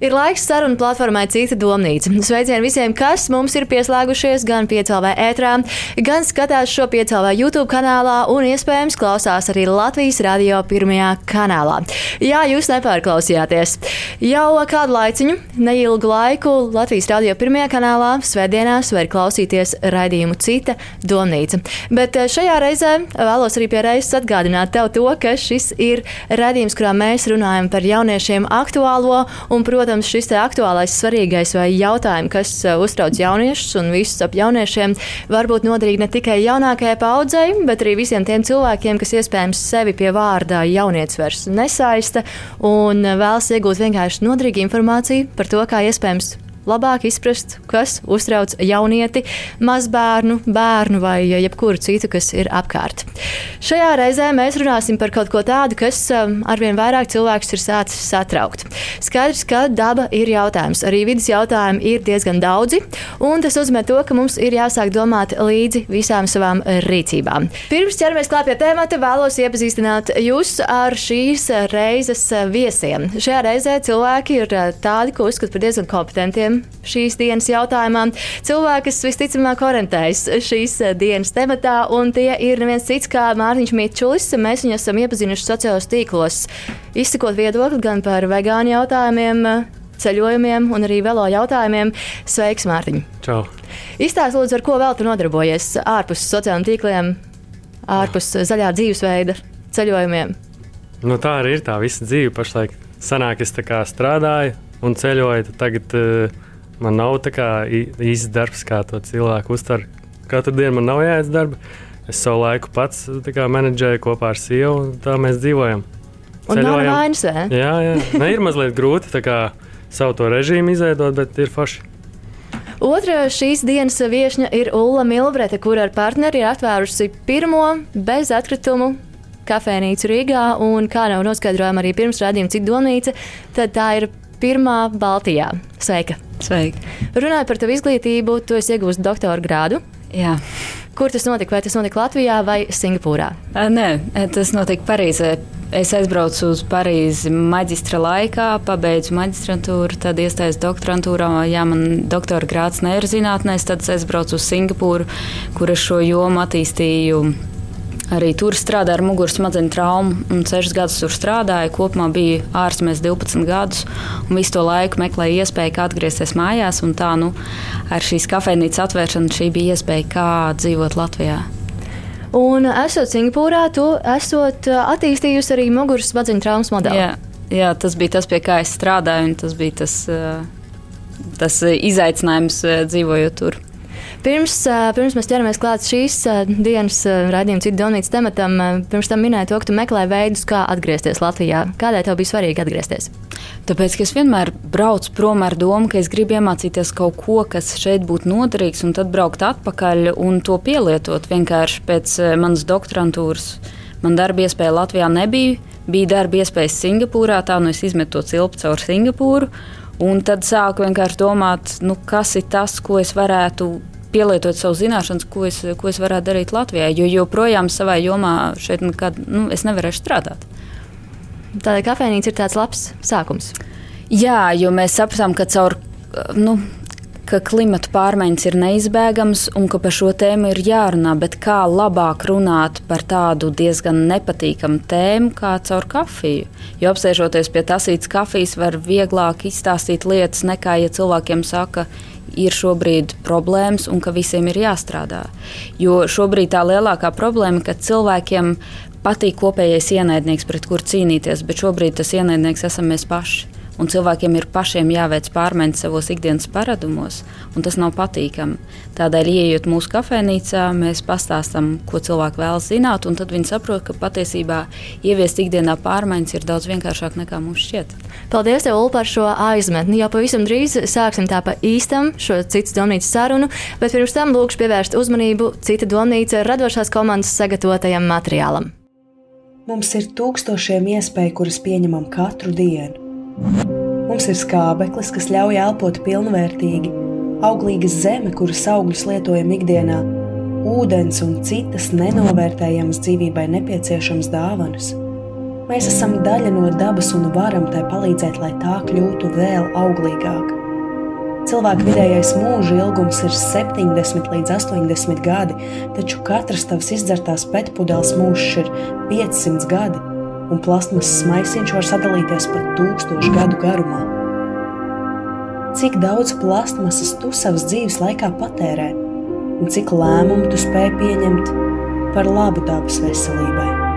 Ir laiks sarunu platformai Cita domnīca. Sveicieni visiem, kas mums ir pieslēgušies gan piecēlē ētrā, gan skatās šo piecēlē YouTube kanālā un iespējams klausās arī Latvijas radio pirmajā kanālā. Jā, jūs nepārklausījāties. Jau kādu laiciņu, neilgu laiku Latvijas radio pirmajā kanālā svētdienās var klausīties raidījumu Cita domnīca. Bet eh, šajā reizē vēlos arī pie reizes atgādināt tev to, ka šis ir raidījums, kurā mēs runājam par jauniešiem aktuālo un, protams, protams, šis aktuālais, svarīgais vai jautājums, kas uh, uztrauc jauniešus un visus ap jauniešiem, var būt noderīgi ne tikai jaunākajai paudzei, bet arī visiem tiem cilvēkiem, kas iespējams sevi pie vārda jaunietis vairs nesaista un vēlas iegūt vienkārši noderīgu informāciju par to, kā iespējams labāk izprast, kas uztrauc jaunieti, mazbērnu, bērnu vai jebkuru citu, kas ir apkārt. Šajā reizē mēs runāsim par kaut ko tādu, kas um, arvien vairāk cilvēkus ir sācis satraukt. Skaidrs, ka daba ir jautājums. Arī vidas jautājumi ir diezgan daudzi, un tas nozīmē to, ka mums ir jāsāk domāt līdzi visām savām rīcībām. Pirms ķeramies klāt pie tēmata, vēlos iepazīstināt jūs ar šīs reizes viesiem. Šajā reizē cilvēki ir uh, tādi, ko uzskata par diezgan kompetentiem šīs dienas jautājumā. Cilvēki, kas visticamāk orientējas šīs dienas tematā, un tie ir neviens cits kā Mārtiņš Mitčulis. Mēs viņu esam iepazinuši sociālos tīklos, izsakot viedokli gan par vegānu jautājumiem, ceļojumiem un arī velo jautājumiem. Sveiks, Mārtiņ! Čau! Izstāst, lūdzu, ar ko vēl tu nodarbojies ārpus sociālajiem tīkliem, ārpus zaļā dzīvesveida ceļojumiem? Nu, tā arī ir tā visa dzīve pašlaik. Sanāk, es strādāju un ceļoju, tad tagad uh, man nav īsts darbs, kā to cilvēku uztver. Katru dienu man nav jāiet darba. Es savu laiku pats kā, menedžēju kopā ar sievu, un tā mēs dzīvojam. Un nav vainas, vai? Jā, jā. Ne, ir mazliet grūti kā, savu to režīmu izveidot, bet ir forši. Otra šīs dienas viesne ir Ulla Milbrete, kur ar partneri ir atvērusi pirmo bezatkritumu kafejnīcu Rīgā. Un, kā jau noskaidrojām arī pirms rādījuma Cita domnīca, tad tā ir pirmā Baltijā. Sveika! Sveika! Runājot par tavu izglītību, tu esi iegūst doktora grādu. Jā. Kur tas notika? Vai tas notika Latvijā vai Singapūrā? Nē, tas notika Parīzē. Es aizbraucu uz Parīzi maģistra laikā, pabeidzu maģistrantūru, tad iestājos doktorantūrā. Jā, man doktora grāds neirzinātnēs, tad es aizbraucu uz Singapūru, kur es šo jomu attīstīju Arī tur strādāju ar muguras smadzeņu traumu, un 6 gadus tur strādāju. Kopumā biju ārzemēs 12 gadus, un visu to laiku meklēju iespēju, kā atgriezties mājās. Tā, nu, ar šīs kafejnīcas atvēršanu šī bija iespēja, kā dzīvot Latvijā. Un, esot Singapūrā, tu esot attīstījusi arī muguras smadzeņu traumas modeli. Jā, jā, tas bija tas, pie kā es strādāju, un tas bija tas, tas izaicinājums dzīvojot tur. Pirms, pirms mēs ķeramies klāt šīs dienas raidījuma citu donītas tematam, pirms tam minēju to, ka tu meklē veidus, kā atgriezties Latvijā. Kādēļ tev bija svarīgi atgriezties? Tāpēc, ka es vienmēr braucu prom ar domu, ka es gribu iemācīties kaut ko, kas šeit būtu noderīgs, un tad braukt atpakaļ un to pielietot vienkārši pēc manas doktorantūras. Man darba iespēja Latvijā nebija, bija darba iespējas Singapūrā, tā nu es izmetu to cilpu caur Singapūru. Un tad sāku vienkārši domāt, nu, kas ir tas, ko es varētu pielietot savu zināšanas, ko es, ko es varētu darīt Latvijā. Jo joprojām savā jomā šeit nekad, nu, es nevarēšu strādāt. Tādēļ kafejnīca ir tāds labs sākums. Jā, jo mēs sapratām, ka caur. Nu, ka klimata pārmaiņas ir neizbēgamas un ka par šo tēmu ir jārunā, bet kā labāk runāt par tādu diezgan nepatīkamu tēmu kā caur kafiju. Jo apsēžoties pie tasītas kafijas, var vieglāk izstāstīt lietas nekā, ja cilvēkiem saka, ir šobrīd problēmas un ka visiem ir jāstrādā. Jo šobrīd tā lielākā problēma ir, ka cilvēkiem patīk kopējais ienaidnieks, pret kuru cīnīties, bet šobrīd tas ienaidnieks esam mēs paši un cilvēkiem ir pašiem jāveic pārmaiņas savos ikdienas paradumos, un tas nav patīkami. Tādēļ, ieejot mūsu kafejnīcā, mēs pastāstām, ko cilvēki vēlas zināt, un tad viņi saprot, ka patiesībā ieviest ikdienā pārmaiņas ir daudz vienkāršāk nekā mums šķiet. Paldies, tev, Ulu, par šo aizmetni. Jau pavisam drīz sāksim tā pa īstam šo citu domnīcas sarunu, bet pirms tam lūkšu pievērst uzmanību cita domnīca radošās komandas sagatavotajam materiālam. Mums ir tūkstošiem iespēju, kuras pieņemam katru dienu. Mums ir skābeklis, kas ļauj elpot pilnvērtīgi, auglīga zeme, kuras augļus lietojam ikdienā, ūdens un citas nenovērtējamas dzīvībai nepieciešamas dāvanas. Mēs esam daļa no dabas un varam tai palīdzēt, lai tā kļūtu vēl auglīgāka. Cilvēka vidējais mūža ilgums ir 70 līdz 80 gadi, taču katras tavas izdzertās pētpudeles mūžs ir 500 gadi, un plasmasas maisiņš var sadalīties pat tūkstošu gadu garumā. Cik daudz plasmasas tu savas dzīves laikā patērē, un cik lēmumu tu spēj pieņemt par labu dabas veselībai?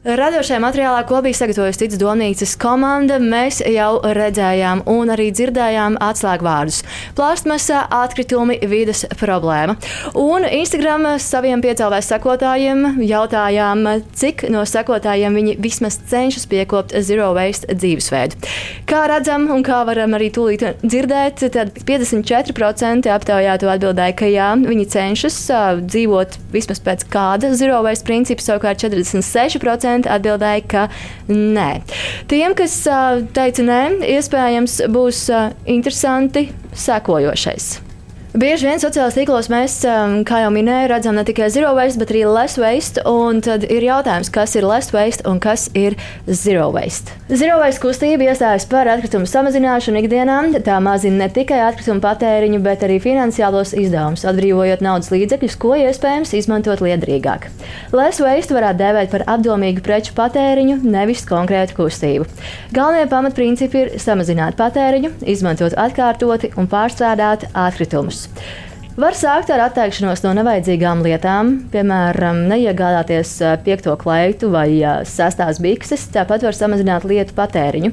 Radošajā materiālā, ko bija sagatavojusi Ticas domnīcas komanda, mēs jau redzējām un arī dzirdējām atslēgvārdus - plastmasa, atkritumi, vidas problēma. Un Instagram saviem piecēlvēs sekotājiem jautājām, cik no sekotājiem viņi vismaz cenšas piekopt zero waste dzīvesveidu. Kā redzam un kā varam arī tūlīt dzirdēt, tad 54% aptaujāto atbildēja, ka jā, viņi cenšas dzīvot vismaz pēc kāda zero waste principa, savukārt 46% 40% atbildēja, ka nē. Tiem, kas teica nē, iespējams būs interesanti sekojošais. Bieži vien sociālajos tīklos mēs, um, kā jau minēju, redzam ne tikai zero waste, bet arī less waste. Un tad ir jautājums, kas ir less waste un kas ir zero waste. Zero waste kustība iestājas par atkritumu samazināšanu ikdienā. Tā mazina ne tikai atkritumu patēriņu, bet arī finansiālos izdevumus, atbrīvojot naudas līdzekļus, ko iespējams izmantot liederīgāk. Less waste varētu dēvēt par apdomīgu preču patēriņu, nevis konkrētu kustību. Galvenie pamatprincipi ir samazināt patēriņu, izmantot atkārtoti un pārstrādāt atkritumus gadus. Var sākt ar atteikšanos no nevajadzīgām lietām, piemēram, neiegādāties piekto kleitu vai sestās bikses. Tāpat var samazināt lietu patēriņu.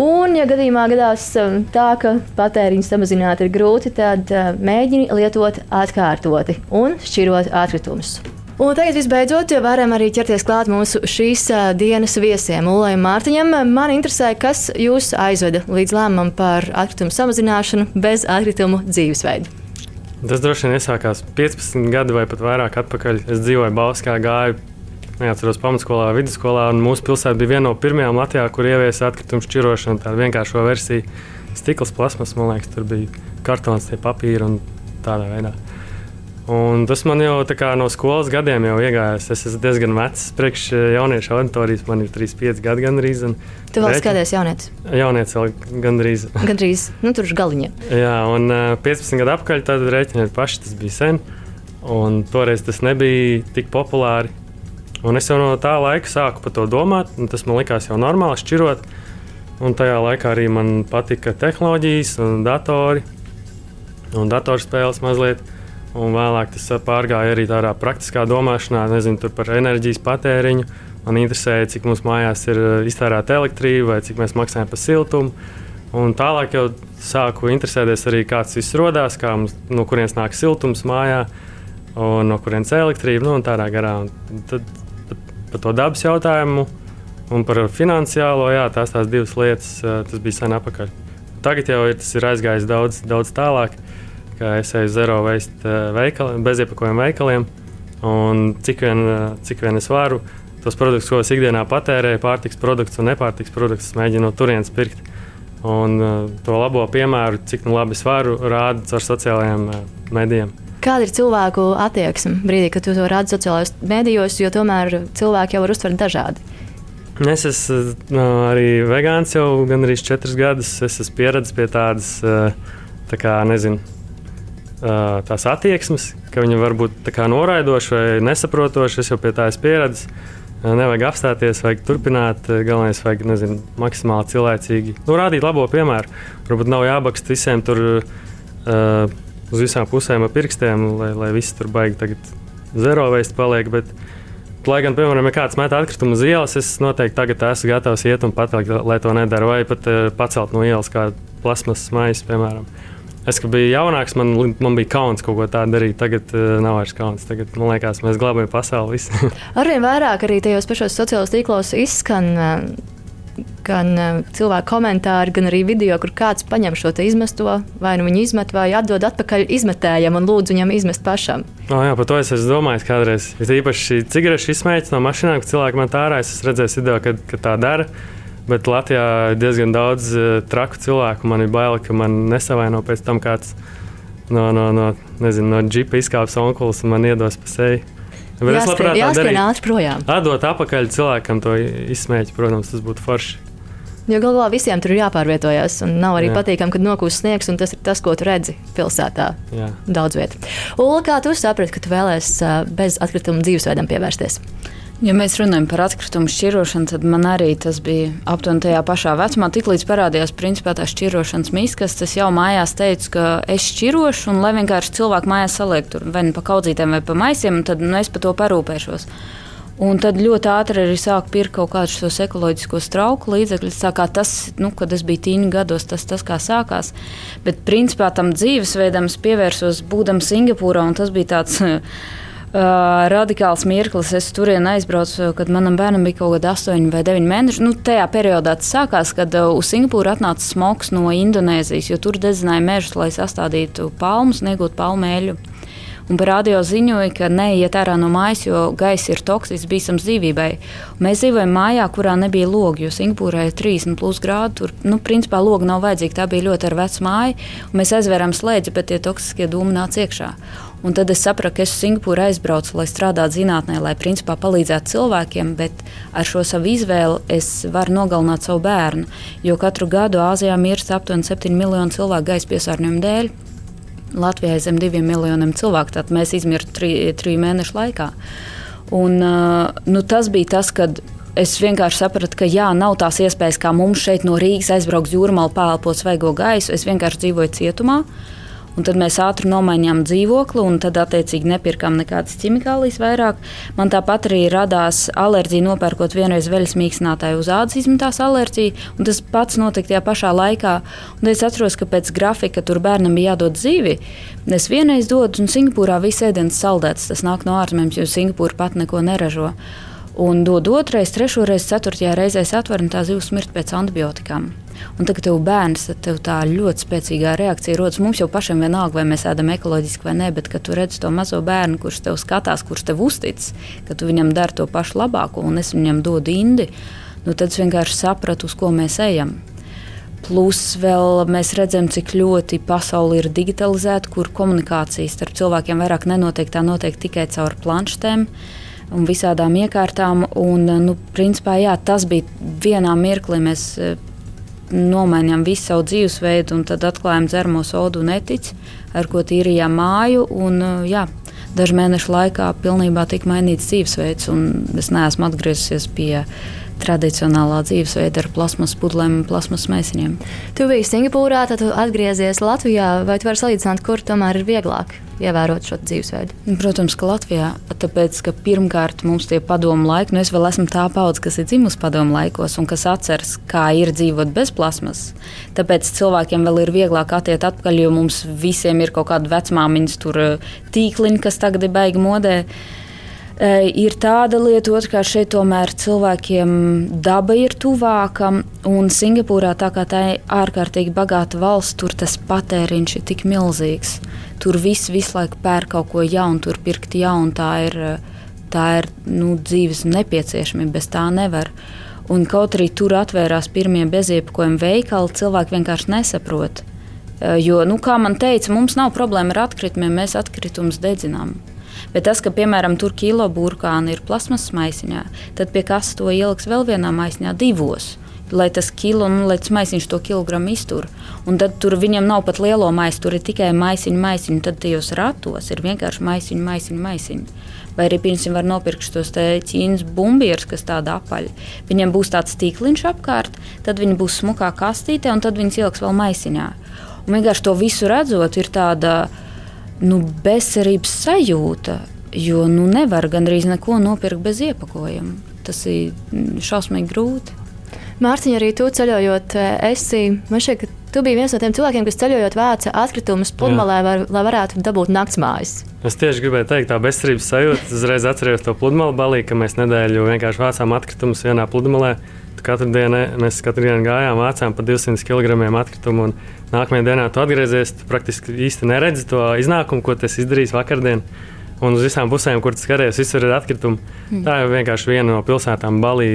Un, ja gadījumā gadās tā, ka patēriņu samazināt ir grūti, tad mēģini lietot atkārtoti un šķirot atkritumus. Un tagad, visbeidzot, varam arī ķerties klāt mūsu šīs dienas viesiem. Ulai Mārtiņam, man interesē, kas jūs aizveda līdz lēmumam par atkritumu samazināšanu bez atkritumu dzīvesveidu. Tas droši vien iesākās 15 gadi vai pat vairāk atpakaļ. Es dzīvoju Bauskā, gāju, neatceros pamatskolā, vidusskolā, mūsu pilsēta bija viena no pirmajām Latvijā, kur ieviesa atkritumu šķirošanu, tādu vienkāršo versiju. Stikls, plasmas, man liekas, tur bija kartons, tie papīri un tādā veidā. Un tas man jau no skolas gadiem jau iegājās. Es esmu diezgan vecs, priekš eh, jauniešu auditorijas. Man ir 35 gadi gandrīz. Tu vēl skaties jaunietis? Jaunietis vēl gandrīz. Gandrīz, nu tur uz galiņa. Jā, un 15 eh, gadu apakaļ tad rēķiniet paši, tas bija sen. Un toreiz tas nebija tik populāri. Un es jau no tā laika sāku par to domāt. Tas man likās jau normāli šķirot. Un tajā laikā arī man patika tehnoloģijas un datori un datorspēles mazliet. Un vēlāk tas pārgāja arī tādā praktiskā domāšanā, nezinu, par enerģijas patēriņu. Man interesēja, cik mums mājās ir eh, iztērēta elektrība vai cik mēs maksājam par siltumu. Un tālāk jau sāku interesēties arī, kāds viss radās, kā mums, no kurienes nāk siltums mājā, no kurienes elektrība, nu, un tādā garā. Un tad par to dabas jautājumu un par finansiālo, jā, tās tās divas lietas, eh, tas bija sen apakaļ. Tagad jau ir, tas ir aizgājis daudz, daudz tālāk ka es eju zero waste eh, veikaliem, beziepakojumu veikaliem. Un cik vien, eh, cik vien es varu, tos produktus, ko es ikdienā patērēju, pārtiks produktus un nepārtiks produktus, mēģinu no turienes pirkt. Un uh, to labo piemēru, cik nu labi es varu, rādu caur sociālajiem medijiem. Kāda ir cilvēku attieksme brīdī, kad tu to rādi sociālajos medijos, jo tomēr cilvēki jau var uztvert dažādi? Es esmu uh, arī vegāns jau gandrīz četrus gadus. Es esmu pieredzējis pie tādas, tā kā, nezinu, tās attieksmes, ka viņi var būt noraidoši vai nesaprotoši. Es jau pie tā esmu pieredzējis. Nevajag apstāties, vajag turpināt. Galvenais ir nezinu, maksimāli cilvēcīgi. Nu, rādīt labo piemēru. Varbūt nav jābakst visiem tur uh, uz visām pusēm ar pirkstiem, lai, lai viss tur baigi zero veids paliek. Bet, lai gan, piemēram, ja kāds met atkritumu uz ielas, es noteikti tagad esmu gatavs iet un pateikt, lai to nedara, vai pat uh, pacelt no ielas kādu plasmas maisu, piemēram. Es, biju jaunāks, man, man bija kauns kaut ko tādu darīt. Tagad uh, nav vairs kauns. Tagad, man liekas, mēs glābjam pasauli. Arvien vairāk arī tajos pašos sociālos tīklos izskan. Uh, gan uh, cilvēku komentāri, gan arī video, kur kāds paņem šo izmesto, vai nu viņu izmet, vai atdod atpakaļ izmetējam un lūdzu viņam izmest pašam. Oh, jā, par to es esmu domājis kādreiz. Ir īpaši cigaretes izsmēķis no mašīnām, kad cilvēki man tā ārā, es redzēju video, kad, kad tā dara. Bet Latvijā ir diezgan daudz uh, traku cilvēku. Man ir bail, ka man nesavaino pēc tam kāds no, no, no, nezinu, no džipa izkāps onkulis un man iedos pa seju. Bet es labprāt jāskrien ātri projām. Atdot atpakaļ cilvēkam to izsmēķi, protams, tas būtu forši. Jo galu galā visiem tur ir jāpārvietojas. Un nav arī Jā. patīkami, kad nokūst sniegs, un tas ir tas, ko tu redzi pilsētā. Jā. Daudz vietu. Ulu, kā tu saprati, ka tu vēlēsies ā, bez atkrituma dzīvesveidam pievērsties? Ja mēs runājam par atkritumu šķirošanu, tad man arī tas bija aptuveni tajā pašā vecumā. Tiklīdz parādījās principā tā šķirošanas miskas, tas jau mājās teicu, ka es šķirošu, un lai vienkārši cilvēki mājās saliek tur vai nu pa kaudzītēm vai pa maisiem, tad nu, es par to parūpēšos. Un tad ļoti ātri arī sāku pirkt kaut kādus tos ekoloģiskos trauku līdzekļus. Tas, nu, kad es biju tīņa gados, tas, tas kā sākās. Bet principā tam dzīvesveidam es pievērsos būdams Singapūrā, un tas bija tāds. Uh, radikāls mirklis. Es turien aizbraucu, kad manam bērnam bija kaut kāda 8 vai 9 mēneši. Nu, tajā periodā tas sākās, kad uh, uz Singapūru atnāca smogs no Indonēzijas, jo tur dedzināja mežus, lai sastādītu palmus iegūtu palmēļu. Un par radio ziņoja, ka neiet ārā no mājas, jo gaisa ir toksisks, bīstams dzīvībai. Mēs dzīvojam mājā, kurā nebija logi, jo Singapūrā ir 30 plus grādi. Tur, nu, principā, logi nav vajadzīgi. Tā bija ļoti ar vecu māju. un Mēs aizvērām slēdzi, bet tie toksiskie dūmi nāca iekšā. Un tad es sapratu, ka es uz Singapūru aizbraucu, lai strādātu zinātnē, lai principā palīdzētu cilvēkiem, bet ar šo savu izvēli es varu nogalināt savu bērnu. Jo katru gadu Āzijā mirst aptuveni 7 miljoni cilvēku gaisa piesārņojuma dēļ. Latvijā ir zem diviem miljoniem cilvēku, tad mēs izmirstu trī, trīs mēnešu laikā. Un, uh, nu, tas bija tas, kad es vienkārši sapratu, ka jā, nav tās iespējas, kā mums šeit no Rīgas aizbraukt jūrmālu, pēlpot svaigo gaisu. Es vienkārši dzīvoju cietumā. Un tad mēs ātri nomainījām dzīvokli, un tad, attiecīgi, nepirkām nekādas ķimikālijas vairāk. Man tāpat arī radās alerģija, nopērkot vienreiz veļas mīkstinātāju uz ādas izmetās alerģiju, un tas pats notika tajā pašā laikā. Un es atceros, ka pēc grafika tur bērnam bija jādod dzīvi. Es vienreiz dodu, un Singapūrā viss ēdiens saldēts, tas nāk no ārzemēm, jo Singapūra pat neko neražo. Un dod otrais, trešoreiz, ceturtajā reizē atver, un tā zivs mirt pēc antibiotikām. Un tagad tev bērns, tad tev tā ļoti spēcīgā reakcija rodas. Mums jau pašam vienalga, vai mēs ēdam ekoloģiski vai nē, bet kad tu redz to mazo bērnu, kurš tev skatās, kurš tev uztic, ka tu viņam dari to pašu labāko, un es viņam dodu indi, nu tad es vienkārši sapratu, uz ko mēs ejam. Plus vēl mēs redzam, cik ļoti pasaule ir digitalizēta, kur komunikācija starp cilvēkiem vairāk nenotiek, tā notiek tikai caur planšetēm un visādām iekārtām. Un, nu, principā, jā, tas bija vienā mirklī. Mēs nomainījām visu savu dzīvesveidu, un tad atklājām dzeramo sodu un etiķi, ar ko tīrījām māju. Un, jā, dažu mēnešu laikā pilnībā tika mainīts dzīvesveids, un es neesmu atgriezusies pie tradicionālā dzīvesveida ar plasmas pudelēm un plasmas mēsīņiem. Tu biji Singapūrā, tad atgriezies Latvijā. Vai tu vari salīdzināt, kur tomēr ir vieglāk ievērot šo dzīvesveidu? Protams, ka Latvijā, tāpēc, ka pirmkārt mums tie padomu laiki, nu es vēl esmu tā paudze, kas ir dzimusi padomu laikos un kas atceras, kā ir dzīvot bez plasmas. Tāpēc cilvēkiem vēl ir vieglāk attiekt atpakaļ, jo mums visiem ir kaut kāda vecmāmiņas tur tīkliņa, kas tagad ir baigi modē. E, Ir tāda lieta, otrkārt, šeit tomēr cilvēkiem daba ir tuvāka. Un Singapūrā, tā kā tā ir ārkārtīgi bagāta valsts, tur tas patēriņš ir tik milzīgs. Tur viss visu laiku pērk kaut ko jaunu, tur pirkt jaunu. Tā ir, tā ir nu, dzīves nepieciešamība, bez tā nevar. Un kaut arī tur atvērās pirmie bezjebkojuma veikali, cilvēki vienkārši nesaprot. E, Jo, nu, kā man teica, mums nav problēma ar atkritumiem, mēs atkritumus dedzinām. Bet tas, ka, piemēram, tur kilo burkāni ir plasmas maisiņā, tad pie kas to ieliks vēl vienā maisiņā, divos. Lai tas kilo, nu, lai tas maisiņš to kilogramu iztur. Un tad tur viņam nav pat lielo maisu, tur ir tikai maisiņu, maisiņu. Tad tajos ratos ir vienkārši maisiņu, maisiņu, maisiņu. Vai arī, piemēram, var nopirkt tos ķīnas bumbierus, kas tādi apaļi. Viņiem būs tāds tīkliņš apkārt, tad viņi būs smukā kastītē, un tad viņas ieliks vēl maisiņā. Un vienkārši to visu redzot, ir tāda nu, bezcerības sajūta, jo nu, nevar gandrīz neko nopirkt bez iepakojuma. Tas ir mm, šausmīgi grūti. Mārciņ, arī tu ceļojot, eh, esi. Man šķiet, ka tu biji viens no tiem cilvēkiem, kas ceļojot vāca atkritumus pludmalē, var, lai varētu dabūt naktsmājas. Es tieši gribēju teikt, tā bezcerības sajūta. Es uzreiz atceros to pludmali balī, ka mēs nedēļu vienkārši vācām atkritumus vienā pludmalē. Katru dienu mēs katru dienu gājām, vācām pa 200 kg atkritumu. un Nākamajā dienā tu atgriezies, tu praktiski īsti neredzi to iznākumu, ko tas izdarījis vakardien. Un uz visām pusēm, kur tas skaties, visur ir atkritumi. Mm. Tā ir vienkārši viena no pilsētām, Balī.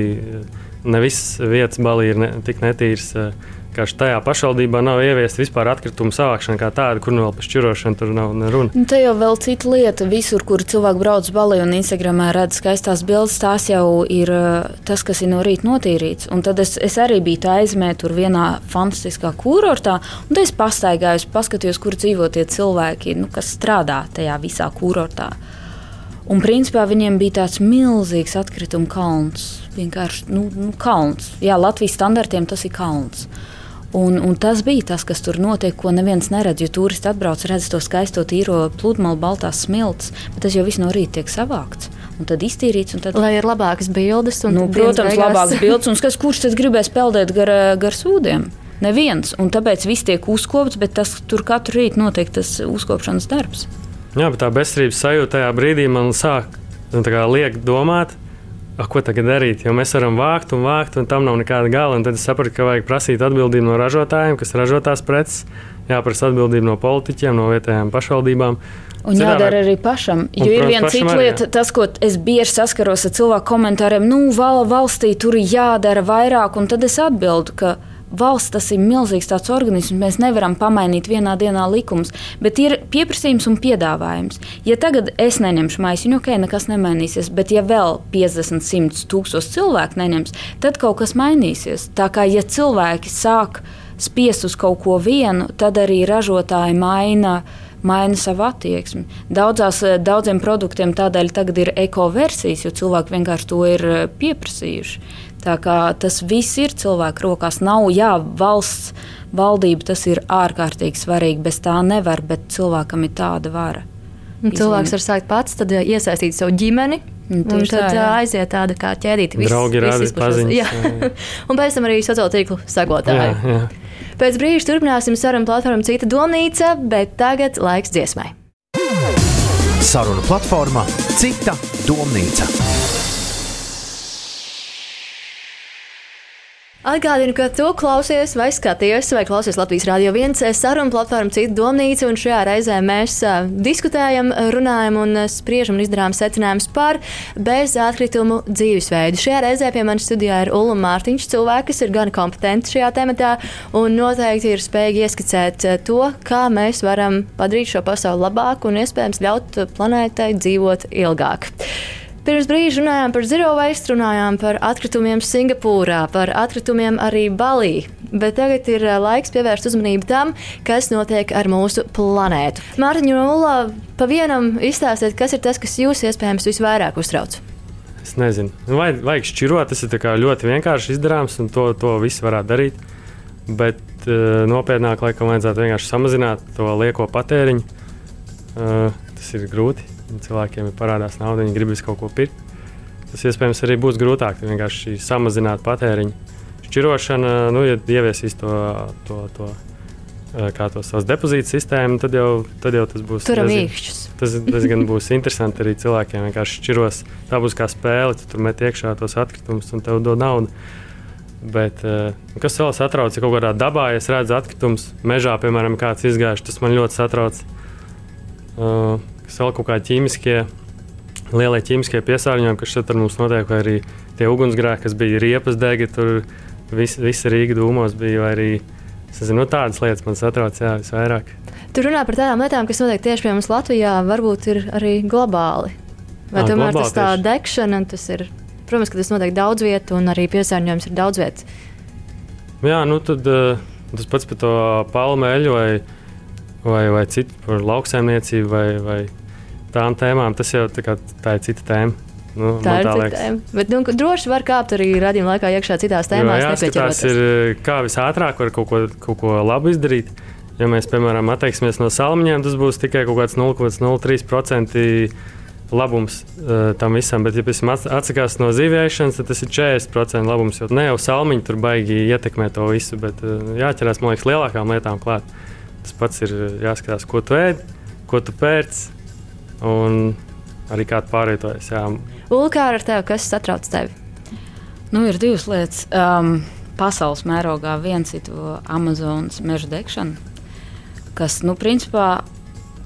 ne visas vietas balī ir ne, tik netīras. Uh, ka tajā pašvaldībā nav ieviesta vispār atkritumu savākšana kā tāda, kur nu vēl par šķirošanu tur nav runa. Nu, te jau vēl cita lieta. Visur, kur cilvēki brauc balī un Instagramā redz skaistās bildes, tās jau ir eh, tas, kas ir no rīta notīrīts. Un tad es, es arī biju tā aizmē tur vienā fantastiskā kurortā, un es pastaigāju, paskatījos, kur dzīvo tie cilvēki, nu, kas strādā tajā visā kurortā. Un principā viņiem bija tāds milzīgs atkritumu kalns. Vienkārši nu, nu, kalns. Jā, Latvijas standartiem tas ir kalns. Uh, Un, un tas bija tas, kas tur notiek, ko neviens neredz. Jo turisti atbrauc, redz to skaisto tīro pludmali, baltās smilts, bet tas jau viss no rīta tiek savākts. Un tad iztīrīts. Tad... Lai ir labākas bildes, un nu, protams, beigās... labākas bildes. Un kas, kurš tad gribēs peldēt gar, gar sūdiem? Neviens. Un tāpēc viss tiek uzkopts, bet tas tur katru rītu notiek tas uzkopšanas darbs. Jā, bet tā bezcerības sajūta tajā brīdī man sāk nu, liekt domāt, A, ko tagad darīt? Jo mēs varam vākt un vākt, un tam nav nekāda gala. Tad es sapratu, ka vajag prasīt atbildību no ražotājiem, kas ražo tās preces, jāprasa atbildība no politiķiem, no vietējām pašvaldībām. Un Citādi, jādara arī pašam. Jo un, ir viena cita lieta, tas, ko es bieži saskaros ar cilvēku komentāriem, nu, val, valstī tur jādara vairāk, un tad es atbildu, ka valsts tas ir milzīgs tāds organisms. Mēs nevaram pamainīt vienā dienā likumus, bet ir pieprasījums un piedāvājums. Ja tagad es neņemšu maisiņu, ok, nekas nemainīsies, bet ja vēl 50, 100 tūkstoši cilvēku neņems, tad kaut kas mainīsies. Tā kā ja cilvēki sāk spiest uz kaut ko vienu, tad arī ražotāji maina maina savu attieksmi. Daudzās, daudziem produktiem tādēļ tagad ir eko-versijas, jo cilvēki vienkārši to ir pieprasījuši. Tā kā tas viss ir cilvēku rokās. Nav, jā, valsts valdība tas ir ārkārtīgi svarīgi. Bez tā nevar, bet cilvēkam ir tāda vara. Un cilvēks var sākt pats, tad iesaistīt savu ģimeni. Un un tad tā, jā. aiziet tāda kā ķēdīte. Viss, Draugi rāda paziņas. Un pēc tam arī sociālo tīklu sekotāji. Jā, jā. Pēc brīža turpināsim sarunu platformu Cita domnīca, bet tagad laiks dziesmai. Sarunu platforma Cita domnīca. Atgādinu, ka tu klausies vai skaties, vai klausies Latvijas Rādio 1 sarunu platformu Cita domnīca, un šajā reizē mēs diskutējam, runājam un spriežam un izdarām secinājumus par bez atkritumu dzīvesveidu. Šajā reizē pie manis studijā ir Ulla Mārtiņš, cilvēks, kas ir gan kompetenti šajā tematā un noteikti ir spējīgi ieskicēt to, kā mēs varam padarīt šo pasauli labāku un iespējams ļaut planētai dzīvot ilgāk. Pirms brīža runājām par zero waste, runājām par atkritumiem Singapūrā, par atkritumiem arī Balī. Bet tagad ir laiks pievērst uzmanību tam, kas notiek ar mūsu planētu. Mārtiņa Ulla, pa vienam izstāstiet, kas ir tas, kas jūs iespējams visvairāk uztrauc. Es nezinu, nu, vajag, vajag šķirot. Tas ir ļoti vienkārši izdarāms, un to, to visu varētu darīt. Bet uh, nopietnāk, laikam, vajadzētu vienkārši samazināt to lieko patēriņu. Uh, tas ir grūti cilvēkiem ir parādās nauda, viņi grib visu kaut ko pirkt. Tas iespējams arī būs grūtāk vienkārši samazināt patēriņu. Šķirošana, nu, ja ieviesīs to, to, to eh, kā to savas depozīta sistēmu, tad jau, tad jau tas būs. Tur īkšķis. Tas diezgan būs interesanti arī cilvēkiem. Vienkārši šķiros, tā būs kā spēle, tu tur met iekšā tos atkritumus un tev dod naudu. Bet, uh, kas vēl satrauc, ja kaut kādā dabā ja es redzu atkritumus, mežā, piemēram, kāds izgājuši, tas man ļoti satrauc. Uh, kas vēl kaut kādi ķīmiskie, lielie ķīmiskie piesārņojumi, kas šeit ar mums notiek, vai arī tie ugunsgrēki, kas bija riepas degi, tur vis, visa Rīga dūmos bija, vai arī zinu, nu, tādas lietas man satrauc jā, visvairāk. Tur runā par tādām lietām, kas notiek tieši pie mums Latvijā, varbūt ir arī globāli. Vai à, tomēr tas tā tieši. degšana, tas ir, protams, ka tas notiek daudz vietu un arī piesārņojums ir daudz vietu. Jā, nu tad uh, tas pats par to palmu eļu vai vai, vai citu par lauksaimniecību vai, vai tām tēmām. Tas jau tā, kā, tā ir cita tēma. Nu, tā ir tā tēma. Bet nu, droši var kāpt arī radījuma laikā iekšā citās tēmās. Tas ir kā visātrāk var kaut ko, kaut ko labu izdarīt. Ja mēs, piemēram, atteiksimies no salmiņiem, tas būs tikai kaut kāds 0,03% labums uh, tam visam. Bet, ja mēs atsakāmies no zīvēšanas, tad tas ir 40% labums. Jo ne jau salmiņi tur baigi ietekmē to visu, bet uh, jāķerās, man liekas, lielākām lietām klāt. Tas pats ir jāskatās, ko tu ēd, ko tu pērc, un arī kā tu pārvietojies. Ulkā ar tevi, kas satrauc tevi? Nu, ir divas lietas. Um, pasaules mērogā viens ir Amazonas meža degšana, kas, nu, principā,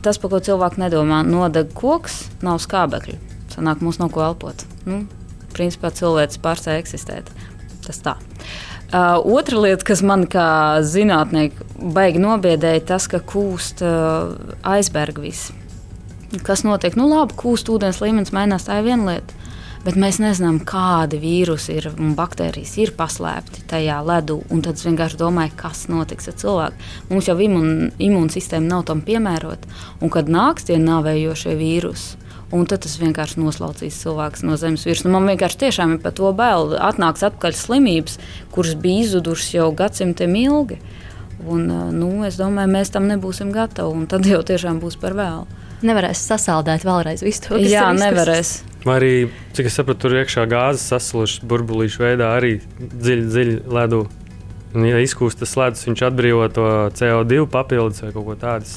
tas, par ko cilvēki nedomā, nodeg koks, nav skābekļu. Sanāk, mums nav ko elpot. Nu, principā cilvēks pārstāja eksistēt. Tas tā. Uh, otra lieta, kas man kā zinātniekam baigi nobiedēja, tas, ka kūst uh, aizberga viss. Kas notiek? Nu, labi, kūst ūdens līmenis mainās, tā ir viena lieta. Bet mēs nezinām, kādi vīrusi ir un baktērijas ir paslēpti tajā ledū. Tad es vienkārši domāju, kas notiks ar cilvēku. Mums jau imun, imūnsistēma nav tam piemērota. Un kad nāks tie nāvējošie vīrusi, Un tad tas vienkārši noslaucīs cilvēku no zemes virsmas. Man vienkārši tiešām ir par to bail. Atnāks atpakaļ slimības, kuras bija izzudušas jau gadsimtiem ilgi. Un, nu, es domāju, mēs tam nebūsim gatavi. Tad jau tiešām būs par vēlu. Nevarēs sasaldēt vēlreiz visu to, kas Jā, nevarēs. Vai arī, cik es saprotu, tur iekšā gāzes saslušas burbulīšu veidā arī dziļi, dziļi ledū. Un, ja izkūst tas ledus, viņš atbrīvo to CO2 papildus vai kaut ko tādu.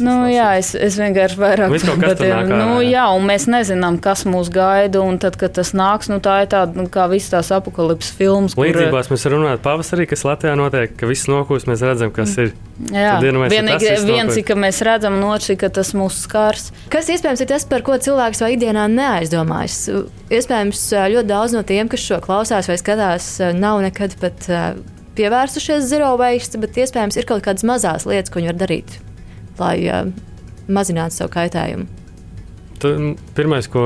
Nu, jā, es, es vienkārši vairāk tādu nu, jā, un mēs nezinām, kas mūs gaida. Un tad, kad tas nāks, nu, tā ir tāda nu, kā visas tās apakālijas filmas. Līdzībās kur... mēs runājam pavasarī, kas Latvijā notiek, ka viss nokūst, mēs redzam, kas ir. Jā, vienīgi viens ir, ka mēs redzam, un otrs ir, ka tas mūs skars. Kas iespējams ir tas, par ko cilvēks vai ikdienā neaizdomājas? Iespējams, ļoti daudz no tiem, kas šo klausās vai skatās, nav nekad pat pievērsušies zero waste, bet iespējams ir kaut kādas mazas lietas, ko viņi var darīt lai uh, mazinātu savu kaitējumu? Pirmais, ko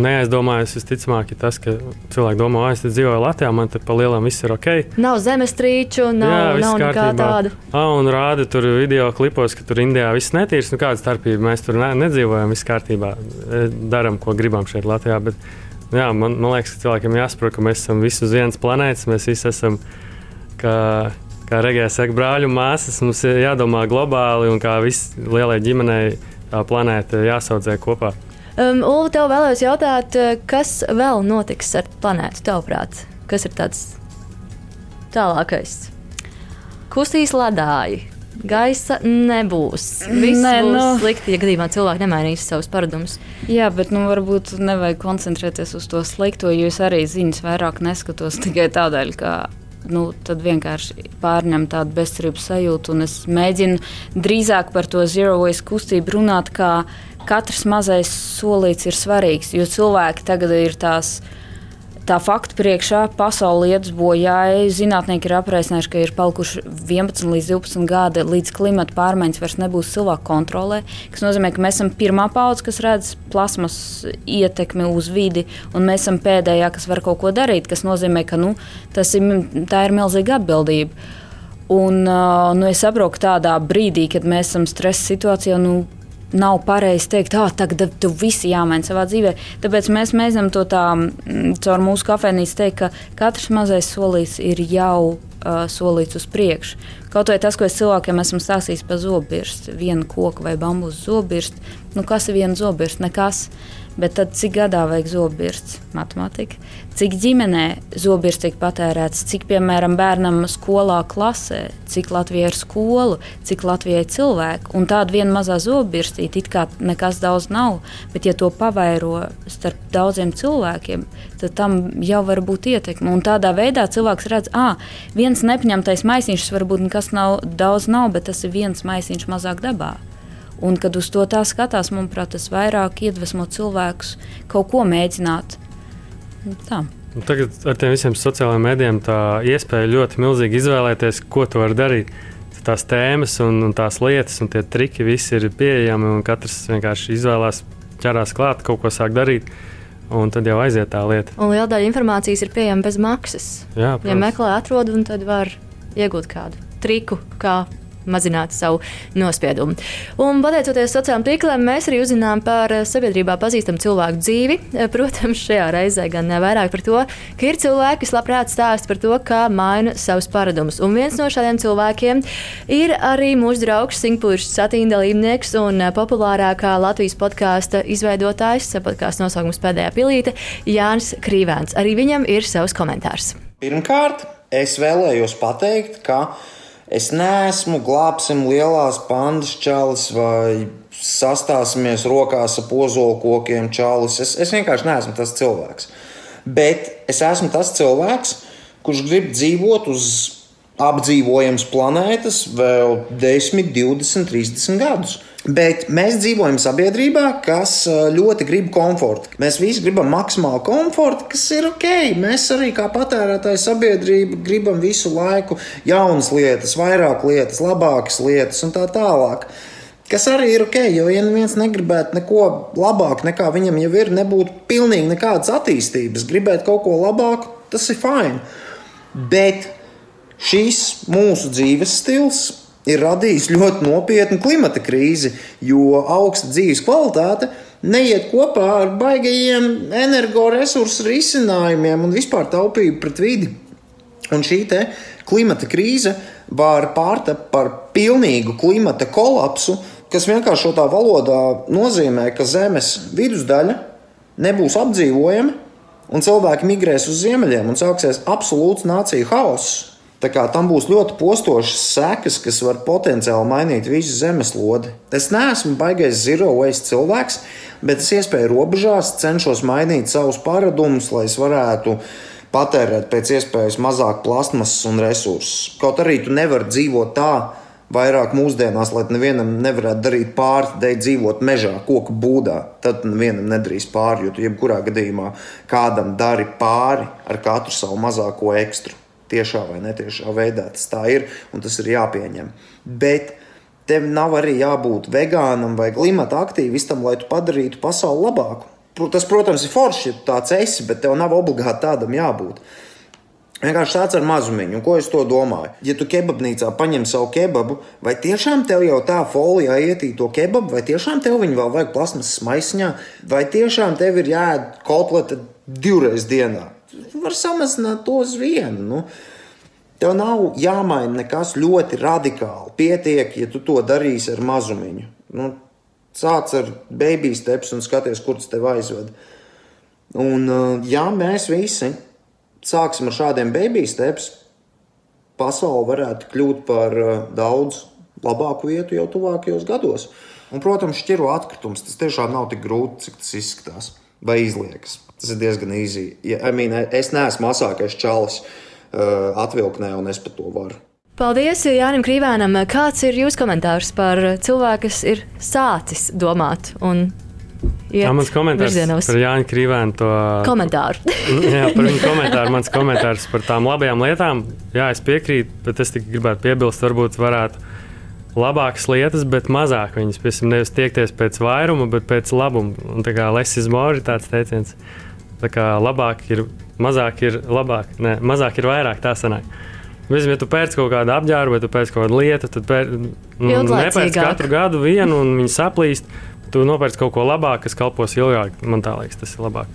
neaizdomājas, visticamāk, ir tas, ka cilvēki domā, ka es dzīvoju Latvijā, man te pa lielam viss ir ok. Nav zemestrīču, nav, Jā, nav nekā tāda. Ah, un rāda tur video klipos, ka tur Indijā viss netīrs. Nu, kāda starpība? Mēs tur ne, nedzīvojam, viss kārtībā. E, Darām, ko gribam šeit Latvijā. Bet, jā, man, man liekas, ka cilvēkiem jāsaprot, ka mēs esam visi uz vienas planētas, mēs visi esam. Kā, kā Regēna saka, brāļu māsas, mums ir jādomā globāli un kā visai lielai ģimenei tā planēta jāsaudzē kopā. Um, Ulu, tev vēlējos jautāt, uh, kas vēl notiks ar planētu, tavuprāt? Kas ir tāds tālākais? Kustīs ledāji, gaisa nebūs. Viss Nē, būs nu... slikti, ja gadījumā cilvēki nemainīs savus paradumus. Jā, bet nu, varbūt nevajag koncentrēties uz to slikto, jo es arī ziņas vairāk neskatos tikai tādēļ, ka nu, tad vienkārši pārņem tādu bezcerības sajūtu. Un es mēģinu drīzāk par to zero waste kustību runāt, kā katrs mazais solīts ir svarīgs. Jo cilvēki tagad ir tās tā fakta priekšā pasaule iet uz bojāju. Zinātnieki ir aprēķinājuši, ka ir palikuši 11 līdz 12 gadi, līdz klimata pārmaiņas vairs nebūs cilvēku kontrolē. Tas nozīmē, ka mēs esam pirmā paudze, kas redz plasmas ietekmi uz vidi, un mēs esam pēdējā, kas var kaut ko darīt. Tas nozīmē, ka nu, tas ir, tā ir milzīga atbildība. Un, uh, nu, es saprotu, ka tādā brīdī, kad mēs esam stresa situācijā, nu, nav pareizi teikt, ka tagad tu visi jāmaina savā dzīvē. Tāpēc mēs mēģinām to tā caur mūsu kafejnīcu teikt, ka katrs mazais solis ir jau uh, solīts uz priekšu. Kaut vai tas, ko es cilvēkiem esmu stāstījis par zobbirstu, vienu koku vai bambusu zobbirstu. Nu, kas ir viena zobbirsta? Nekas. Bet tad, cik gadā vajag zobbirsts, matemātika, cik ģimenē zobbirsts tiek patērēts, cik, piemēram, bērnam skolā klasē, cik Latvijai ir skolu, cik Latvijai ir cilvēku. Un tāda viena mazā zobbirstīte it kā nekas daudz nav, bet ja to pavairo starp daudziem cilvēkiem, tad tam jau var būt ietekme. Un tādā veidā cilvēks redz, ah, viens nepaņemtais maisiņš varbūt nekas nav, daudz nav, bet tas ir viens maisiņš mazāk dabā. Un, kad uz to tā skatās, manuprāt, tas vairāk iedvesmo cilvēkus kaut ko mēģināt. Tā. Un tagad ar tiem visiem sociālajiem mēdījiem tā iespēja ļoti milzīgi izvēlēties, ko tu vari darīt. Tās tēmas un, un tās lietas un tie triki visi ir pieejami, un katrs vienkārši izvēlās, ķerās klāt, kaut ko sāk darīt. Un tad jau aiziet tā lieta. Un liela daļa informācijas ir pieejama bez maksas. Jā, protams. ja meklē, atrod, un tad var iegūt kādu triku, kā mazināt savu nospiedumu. Un, pateicoties sociālajiem tīkliem, mēs arī uzzinām par eh, sabiedrībā pazīstamu cilvēku dzīvi. Eh, protams, šajā reizē gan vairāk par to, ka ir cilvēki, kas labprāt stāsta par to, kā maina savus paradumus. Un viens no šādiem cilvēkiem ir arī mūsu draugs Singpūrs satīna dalībnieks un eh, populārākā Latvijas podkāsta izveidotājs, podkāstu nosaukums pēdējā pilīte, Jānis Krīvēns. Arī viņam ir savs komentārs. Pirmkārt, es vēlējos pateikt, ka Es neesmu glābsim lielās pandas čalis vai sastāsimies rokās ar pozolkokiem čalis. Es, es vienkārši neesmu tas cilvēks. Bet es esmu tas cilvēks, kurš grib dzīvot uz apdzīvojams planētas vēl 10, 20, 30 gadus. Bet mēs dzīvojam sabiedrībā, kas ļoti grib komfortu. Mēs visi gribam maksimālu komfortu, kas ir ok. Mēs arī kā patērētāji sabiedrība gribam visu laiku jaunas lietas, vairāk lietas, labākas lietas un tā tālāk. Kas arī ir ok, jo ja viens negribētu neko labāku nekā viņam jau ir, nebūtu pilnīgi nekādas attīstības. Gribēt kaut ko labāku, tas ir fini. Bet šīs mūsu dzīves stils ir radījis ļoti nopietnu klimata krīzi, jo augsta dzīves kvalitāte neiet kopā ar baigajiem energoresursu risinājumiem un vispār taupību pret vidi. Un šī klimata krīze var pārtapt par pilnīgu klimata kolapsu, kas vienkāršotā valodā nozīmē, ka Zemes vidusdaļa nebūs apdzīvojama, un cilvēki migrēs uz ziemeļiem un sāksies absolūts nāciju haoss. Tā kā tam būs ļoti postošas sekas, kas var potenciāli mainīt visu zemeslodi. Es neesmu baigais zero waste cilvēks, bet es iespēju robežās cenšos mainīt savus paradumus, lai es varētu patērēt pēc iespējas mazāk plasmasas un resursus. Kaut arī tu nevari dzīvot tā, vairāk mūsdienās, lai nevienam nevarētu darīt pāri, dēļ dzīvot mežā, koku būdā. Tad nevienam nedarīs pāri, jo tu jebkurā gadījumā kādam dari pāri ar katru savu mazāko ekstru tiešā vai netiešā veidā. Tas tā ir un tas ir jāpieņem. Bet tev nav arī jābūt vegānam vai klimata aktīvistam, lai tu padarītu pasauli labāku. Tas, protams, ir forši, ja tāds esi, bet tev nav obligāti tādam jābūt. Vienkārši tāds ar mazumiņu, un ko es to domāju. Ja tu kebabnīcā paņem savu kebabu, vai tiešām tev jau tā folijā ietī to kebabu, vai tiešām tev viņu vēl vajag plasmasas maisiņā, vai tiešām tev ir jāēd kotlete divreiz dienā var samazināt to uz vienu. Nu, tev nav jāmaina nekas ļoti radikāli. Pietiek, ja tu to darīsi ar mazumiņu. Nu, sāc ar baby steps un skaties, kur tas tev aizved. Un, uh, ja mēs visi sāksim ar šādiem baby steps, pasaule varētu kļūt par uh, daudz labāku vietu jau tuvākajos gados. Un, protams, šķiro atkritums tas tiešām nav tik grūti, cik tas izskatās vai izliekas. Tas ir diezgan īsi. Ja, I mean, es neesmu mazākais čalis uh, atvilknē, un es par to varu. Paldies Jānim Krīvēnam. Kāds ir jūsu komentārs par cilvēku, kas ir sācis domāt? Jā, mans komentārs virzienos. par Jāņa Krīvēnu to komentāru. jā, par viņu komentāru. Mans komentārs par tām labajām lietām. Jā, es piekrītu, bet es tikai gribētu piebilst, varbūt varētu labākas lietas, bet mazāk viņas. Piemēram, nevis tiekties pēc vairuma, bet pēc labuma. Un tā kā less is more ir tāds teiciens. Tā kā labāk ir, mazāk ir labāk, ne, mazāk ir vairāk tā sanāk. Visam, ja tu pērc kaut kādu apģērbu, vai tu pēc kaut kādu lietu, tad pēr, nu, nepērc katru gadu vienu un viņi saplīst. Tu nopērc kaut ko labāku, kas kalpos ilgāk. Man tā liekas, tas ir labāk.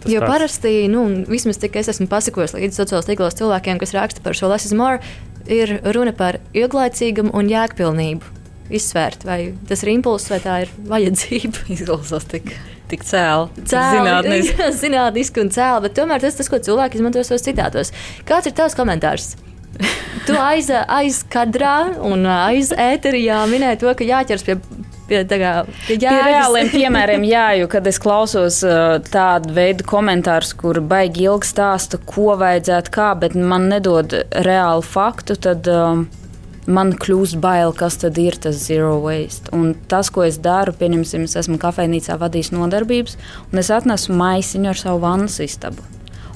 Tas jo tāds. parasti, nu, vismaz cik es esmu pasakojis līdz sociālos tīklos cilvēkiem, kas raksta par šo less is more, ir runa par ilglaicīgumu un jēgpilnību. Izsvērt, vai tas ir impulss vai tā ir vajadzība. Izklausās tik, tik cēlā. Zinātniski. Zinātniski un cēlā, bet tomēr tas, tas, ko cilvēki izmanto savos citātos. Kāds ir tavs komentārs? tu aiz, aiz kadrā un aiz ēterijā minēji to, ka jāķers pie pie, kā, pie, pie reāliem piemēriem, jā, jo kad es klausos uh, tādu veidu komentārus, kur baigi ilgi stāsta, ko vajadzētu kā, bet man nedod reālu faktu, tad um, man kļūst bail, kas tad ir tas zero waste. Un tas, ko es daru, pieņemsim, es esmu kafejnīcā vadījis nodarbības, un es atnesu maisiņu ar savu vannas istabu.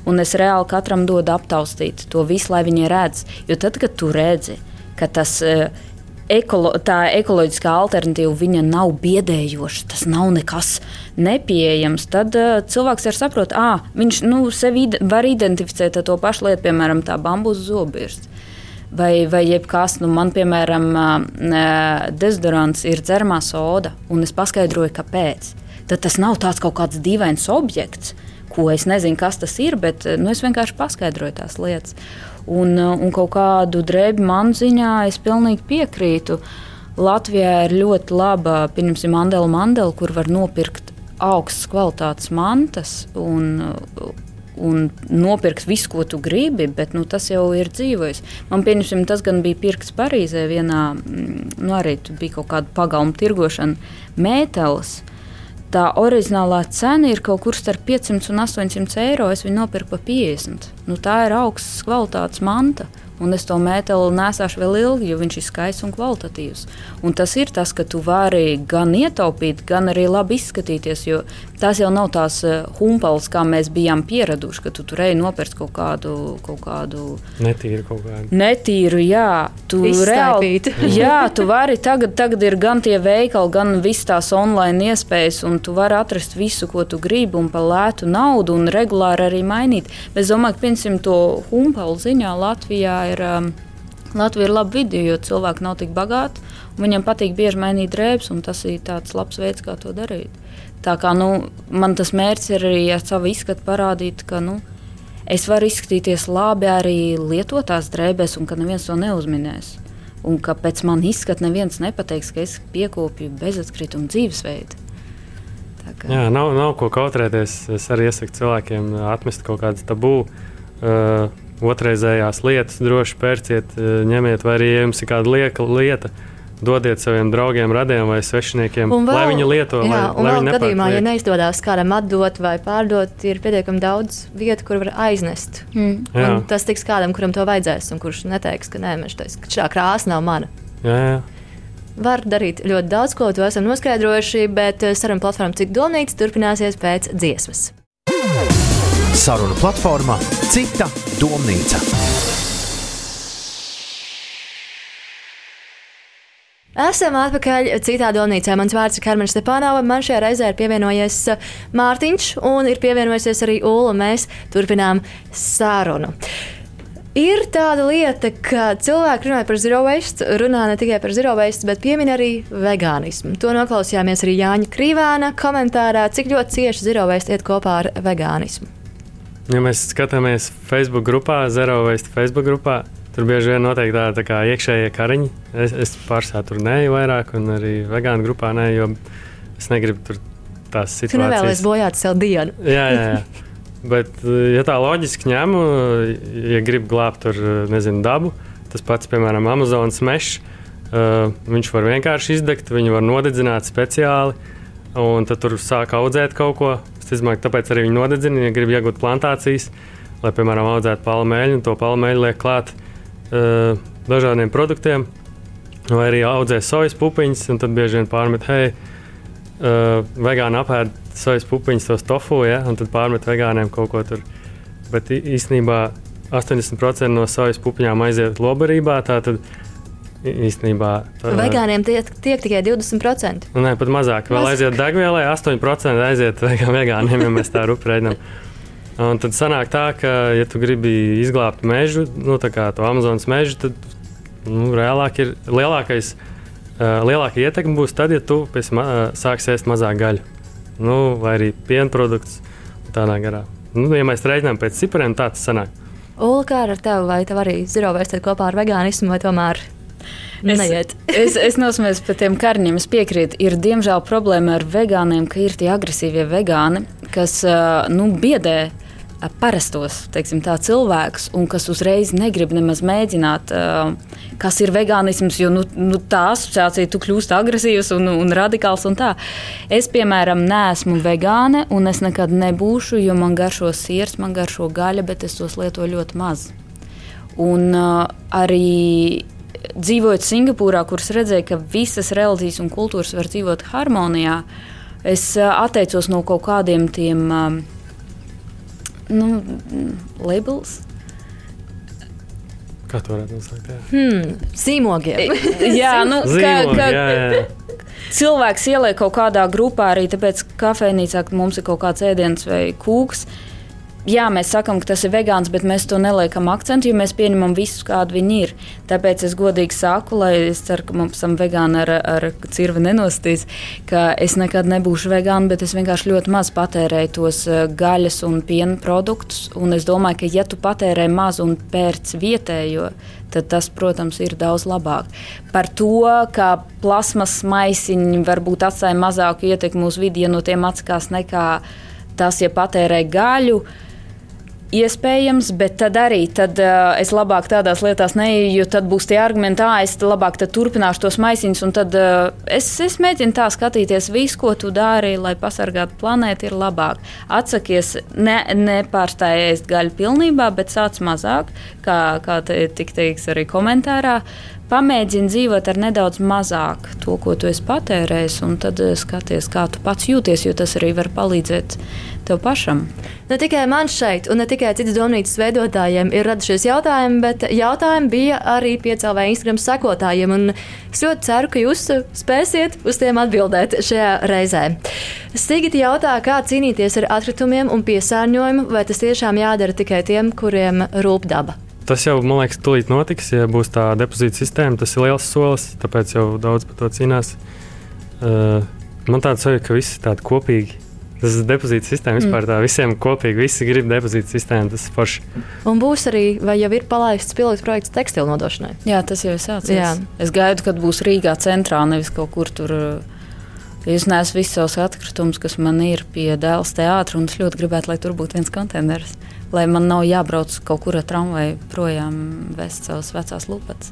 Un es reāli katram dodu aptaustīt to visu, lai viņi redz. Jo tad, kad tu redzi, ka tas ir uh, ekolo, tā ekoloģiskā alternatīva viņa nav biedējoša, tas nav nekas nepieejams, tad uh, cilvēks var saprast, ka viņš nu, sevi ide var identificēt ar to pašu lietu, piemēram, tā bambusa zobirsts. Vai, vai jebkas, nu, man, piemēram, dezodorants ir dzeramā soda, un es paskaidroju, kāpēc. Tad tas nav tāds kaut kāds dīvains objekts, ko es nezinu, kas tas ir, bet nu, es vienkārši paskaidroju tās lietas. Un, un kaut kādu drēbi man ziņā es pilnīgi piekrītu. Latvijā ir ļoti laba, piemēram, mandela mandela, kur var nopirkt augstas kvalitātes mantas un, un nopirkt visu, ko tu gribi, bet nu, tas jau ir dzīvojis. Man pieņemsim, tas gan bija pirkts Parīzē, vienā, mm, nu, arī bija kaut kāda pagalma tirgošana, mētelis tā oriģinālā cena ir kaut kur starp 500 un 800 eiro. Es viņu nopirku par 50. Nu, tā ir augstas kvalitātes manta. un es to mētelu nesāšu vēl ilgi, jo viņš ir skaists un kvalitatīvs. Un tas ir tas, ka tu vari gan ietaupīt, gan arī labi izskatīties, jo tās jau nav tās eh, humpals, kā mēs bijām pieraduši, ka tu tur ej nopirkt kaut kādu, kaut kādu netīru kaut kādu. Netīru, jā, tu reāli. jā, tu vari tagad, tagad ir gan tie veikali, gan visas tās online iespējas, un tu vari atrast visu, ko tu gribi, un par lētu naudu, un regulāri arī mainīt. Bet es domāju, ka, piemēram, to humpalu ziņā Latvijā ir. Um, Latvija ir laba vidi, jo cilvēki nav tik bagāti. Viņam patīk bieži mainīt drēbes, un tas ir tāds labs veids, kā to darīt. Tā kā nu, man tas mērķis ir arī ar savu izskatu parādīt, ka nu, es varu izskatīties labi arī lietotās drēbēs, un ka neviens to neuzminēs. Un ka pēc manas izskata neviens nepateiks, ka es piekopju bezatkritumu dzīvesveidu. Kā... Jā, nav, nav ko kautrēties. Es arī iesaku cilvēkiem atmest kaut kādas tabū. Uh, otrreizējās lietas droši pērciet, uh, ņemiet, vai arī ja jums ir kāda lieka lieta. Dodiet saviem draugiem, radiem vai svešiniekiem, vēl, lai viņi lieto. Jā, lai, un lai vēl gadījumā, ja neizdodas kādam atdot vai pārdot, ir pietiekami daudz vietu, kur var aiznest. Mm. Tas tiks kādam, kuram to vajadzēs, un kurš neteiks, ka nē, tais, ka šī krāsa nav mana. Jā, jā. Var darīt ļoti daudz ko, to esam noskaidrojuši, bet eh, saruna platforma Cik Domnīca turpināsies pēc dziesmas. Saruna platforma Cita Domnīca. Esam atpakaļ citā domnīcā. Mans vārds ir Karmen Stepānova. Man šajā reizē ir pievienojies eh, Mārtiņš un ir pievienojusies arī Ulu. Mēs turpinām sarunu. Ir tāda lieta, ka cilvēki runāja par zero waste, runā ne tikai par zero waste, bet piemin arī vegānismu. To noklausījāmies arī Jāņa Krīvēna komentārā, cik ļoti cieši zero waste iet kopā ar vegānismu. Ja mēs skatāmies Facebook grupā, Zero Waste Facebook grupā, tur bieži vien notiek tāda tā kā iekšējie kariņi. Es, es pārstāvu tur neju vairāk, un arī vegānu grupā neju, jo es negribu tur tās situācijas. Tu nevēlies bojāt sev dienu. jā, jā. jā. Bet, ja tā loģiski ņem, ja grib glābt tur, nezinu, dabu, tas pats, piemēram, Amazonas mežs, uh, viņš var vienkārši izdegt, viņu var nodedzināt speciāli, un tad tur sāk audzēt kaut ko. Domāju, tāpēc arī viņi nodedzina, ja grib iegūt plantācijas, lai, piemēram, audzētu palmeļu, un to palmeļu liek klāt uh, dažādiem produktiem, vai arī audzē sojas pupiņas, un tad bieži vien pārmet, hei, uh, vegāni apēd sojas pupiņas, tos tofu, ja, un tad pārmet vegāniem kaut ko tur. Bet īstenībā 80% no sojas pupiņām aiziet lobarībā. Tātad īstenībā vegāniem tiek, tiek tikai 20%. Nu, nē, pat mazāk. Vēl Mazāk. aiziet degvielai, 8% aiziet vegāniem, ja mēs tā ruprēķinām. Un tad sanāk tā, ka, ja tu gribi izglābt mežu, nu, tā kā to Amazonas mežu, tad nu, reālāk ir lielākais, uh, lielāka ietekme būs tad, ja tu pēc, uh, sāksi ēst mazāk gaļu nu, vai arī piena produkts tādā garā. Nu, ja mēs rēķinām pēc cipriem, tā tas sanāk. Ulu, kā ar tevi, vai tev arī zero vērstēt kopā ar vegānismu, vai tomēr neiet? es, es, nosmēju par tiem karņiem, es piekrītu. Ir diemžēl problēma ar vegāniem, ka ir tie agresīvie vegāni, kas nu, biedē parastos teiksim, tā, cilvēkus, un kas uzreiz negrib nemaz mēģināt, kas ir vegānisms, jo nu, nu, tā asociācija tu kļūst agresīvs un, un radikāls. Un tā. es, piemēram, neesmu vegāne, un es nekad nebūšu, jo man garšo sirds, man garšo gaļa, bet es tos lietoju ļoti maz. Un uh, arī dzīvojot Singapūrā, kuras redzēju, ka visas reliģijas un kultūras var dzīvot harmonijā, es atteicos no kaut kādiem tiem. Nu, labels. Kā to varētu nosaukt? Hmm, zīmogiem. jā, nu, Zīmogi, ka, ka, jā, jā. Cilvēks ieliek kaut kādā grupā arī tāpēc, ka kafejnīcā mums ir kaut kāds ēdiens vai kūks. Uh, jā, mēs sakām, ka tas ir vegāns, bet mēs to neliekam akcentu, jo mēs pieņemam visus, kādi viņi ir. Tāpēc es godīgi saku, lai es ceru, ka mums tam vegāni ar, ar cirvi nenostīs, ka es nekad nebūšu vegāns, bet es vienkārši ļoti maz patērēju tos eh, gaļas un piena produktus. Un es domāju, ka ja tu patērē maz un pērc vietējo, tad tas, protams, ir daudz labāk. Par to, ka plasmas maisiņi varbūt atstāja mazāku ietekmi uz vidi, ja no tiem atsakās nekā tas, ja patērē gaļu. Iespējams, bet tad arī tad, uh, es labāk tādās lietās neieju, jo tad būs tie argumenti, ah, es labāk turpināšu tos maisiņus. Tad uh, es, es mēģinu tā skatīties, visu, ko tu dari, lai pasargātu planētu, ir labāk. Atsakies, ne, nepārstāj ēst gaļu pilnībā, bet sāc mazāk, kā, kā te tika teikts arī komentārā. Pamēģini dzīvot ar nedaudz mazāk to, ko tu esi patērējis, un tad skaties, kā tu pats jūties, jo tas arī var palīdzēt tev pašam. Ne tikai man šeit, un ne tikai citas domnīcas veidotājiem ir radušies jautājumi, bet jautājumi bija arī piecēlē Instagram sekotājiem. Es ļoti ceru, ka jūs spēsiet uz tiem atbildēt šajā reizē. Sigita jautā, kā cīnīties ar atkritumiem un piesārņojumu, vai tas tiešām jādara tikai tiem, kuriem rūp daba. Tas jau, man liekas, tūlīt notiks, ja būs tā depozīta sistēma. Tas ir liels solis, tāpēc jau daudz par to cīnās. Uh, man tāds sajūta, ka visi ir tādi kopīgi Tas ir depozīta sistēma vispār. Tā visiem kopīgi, visi grib depozīta sistēmu. Tas ir forši. Un būs arī, vai jau ir palaists pilots projekts tekstilu nodošanai? Jā, tas jau ir sācies. Jā. Es gaidu, kad būs Rīgā centrā, nevis kaut kur tur. Es nesu visus savus atkritumus, kas man ir pie dēls teātra, un es ļoti gribētu, lai tur būtu viens konteiners. Lai man nav jābrauc kaut kur ar tramvaju projām vest savas vecās lupas.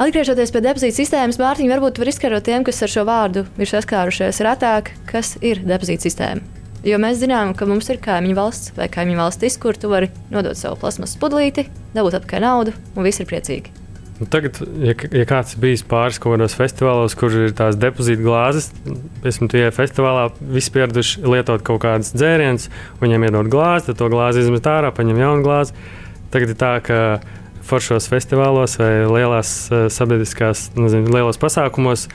Atgriežoties pie depozīta sistēmas, Mārtiņa, varbūt var izskaidrot tiem, kas ar šo vārdu ir saskārušies retāk, kas ir depozīta sistēma. Jo mēs zinām, ka mums ir kaimiņu valsts vai kaimiņu valstis, kur tu vari nodot savu plasmas pudlīti, dabūt atpakaļ naudu, un viss ir priecīgi. Nu, tagad, ja, ja kāds ir bijis pāris kaut kādos festivālos, kur ir tās depozīta glāzes, piemēram, tie festivālā visi pieraduši lietot kaut kādas dzērienas, viņiem iedod glāzi, tad to glāzi izmet ārā, paņem jaunu glāzi. Tagad ir tā, ka foršos festivālos vai lielās uh, sabiedriskās, nezinu, lielos pasākumos.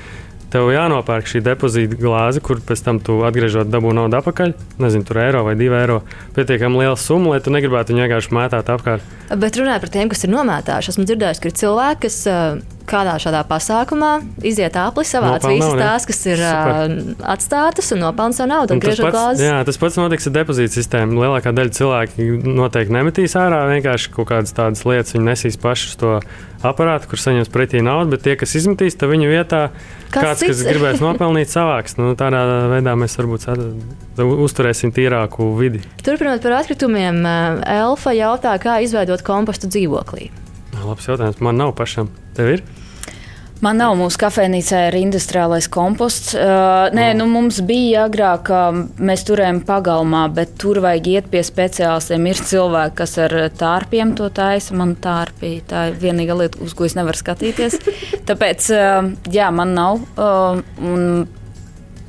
Tev jānopērk šī depozīta glāze, kur pēc tam tu atgriežot dabū naudu atpakaļ. Nezinu, tur eiro vai divi eiro. Pietiekami liela summa, lai tu negribētu viņu vienkārši mētāt apkārt. Bet runājot par tiem, kas ir nomētājuši, esmu dzirdējis, ka ir cilvēki, kas uh, kādā šādā pasākumā iziet apli, savāc visas tās, kas ir Super. atstātas un nopelna savu naudu. Tas pats, jā, tas pats notiks ar depozītu sistēmu. Lielākā daļa cilvēku noteikti nemetīs ārā vienkārši kaut kādas tādas lietas, viņi nesīs paši uz to aparātu, kur saņems pretī naudu, bet tie, kas izmetīs, tad viņu vietā kas kāds, cits? kas gribēs nopelnīt, savāks. Nu, tādā veidā mēs varbūt uzturēsim tīrāku vidi. Turpinot par atkritumiem, Elfa jautā, kā izveidot kompostu dzīvoklī. Labs jautājums. Man nav pašam. Tev ir? Man nav mūsu kafejnīcā ir industriālais komposts. Uh, nē, nu, mums bija agrāk, mēs turējām pagalmā, bet tur vajag iet pie speciālistiem. Ir cilvēki, kas ar tārpiem to taisa. Man tārpi tā ir vienīgā lieta, uz ko es nevaru skatīties. Tāpēc, uh, jā, man nav. Uh,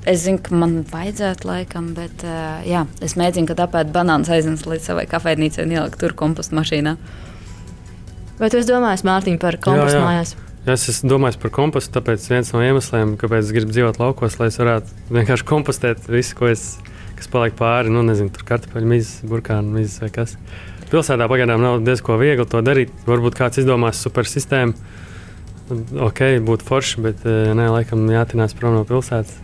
Es zinu, ka man vajadzētu laikam, bet uh, jā, es mēģinu, kad apēdu banānu aiznes līdz savai kafejnīcai un ielikt tur kompostu mašīnā. Vai tu domāji, Mārtiņ, par kompostu jā, jā. mājās? Es esmu domājis par kompostu, tāpēc viens no iemesliem, kāpēc es gribu dzīvot laukos, lai es varētu vienkārši kompostēt visu, ko es, kas paliek pāri. Nu, nezinu, tur kartupeļu mizas, burkānu mizas vai kas. Pilsētā pagaidām nav diezgan viegli to darīt. Varbūt kāds izdomās super sistēmu. Ok, būtu forši, bet eh, nē, laikam jātinās prom no pilsētas.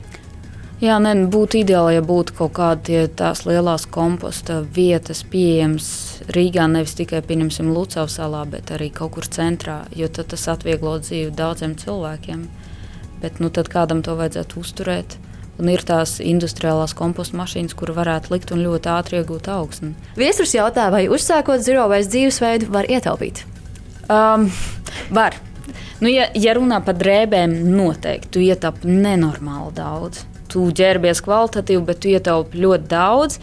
Jā, nē, nu, būtu ideāli, ja būtu kaut kādas tās lielās komposta vietas pieejamas Rīgā nevis tikai pieņemsim Lucavas salā, bet arī kaut kur centrā, jo tas atvieglo dzīvi daudziem cilvēkiem. Bet nu, kādam to vajadzētu uzturēt. Un ir tās industriālās kompostu mašīnas, kur varētu likt un ļoti ātri iegūt augsni. Viesturs jautā, vai uzsākot waste dzīvesveidu var ietaupīt? Um, var. Nu, ja, ja runā par drēbēm, noteikti tu ietaupi nenormāli daudz. Tu ģērbies kvalitatīvi, bet tu ietaupi ļoti daudz.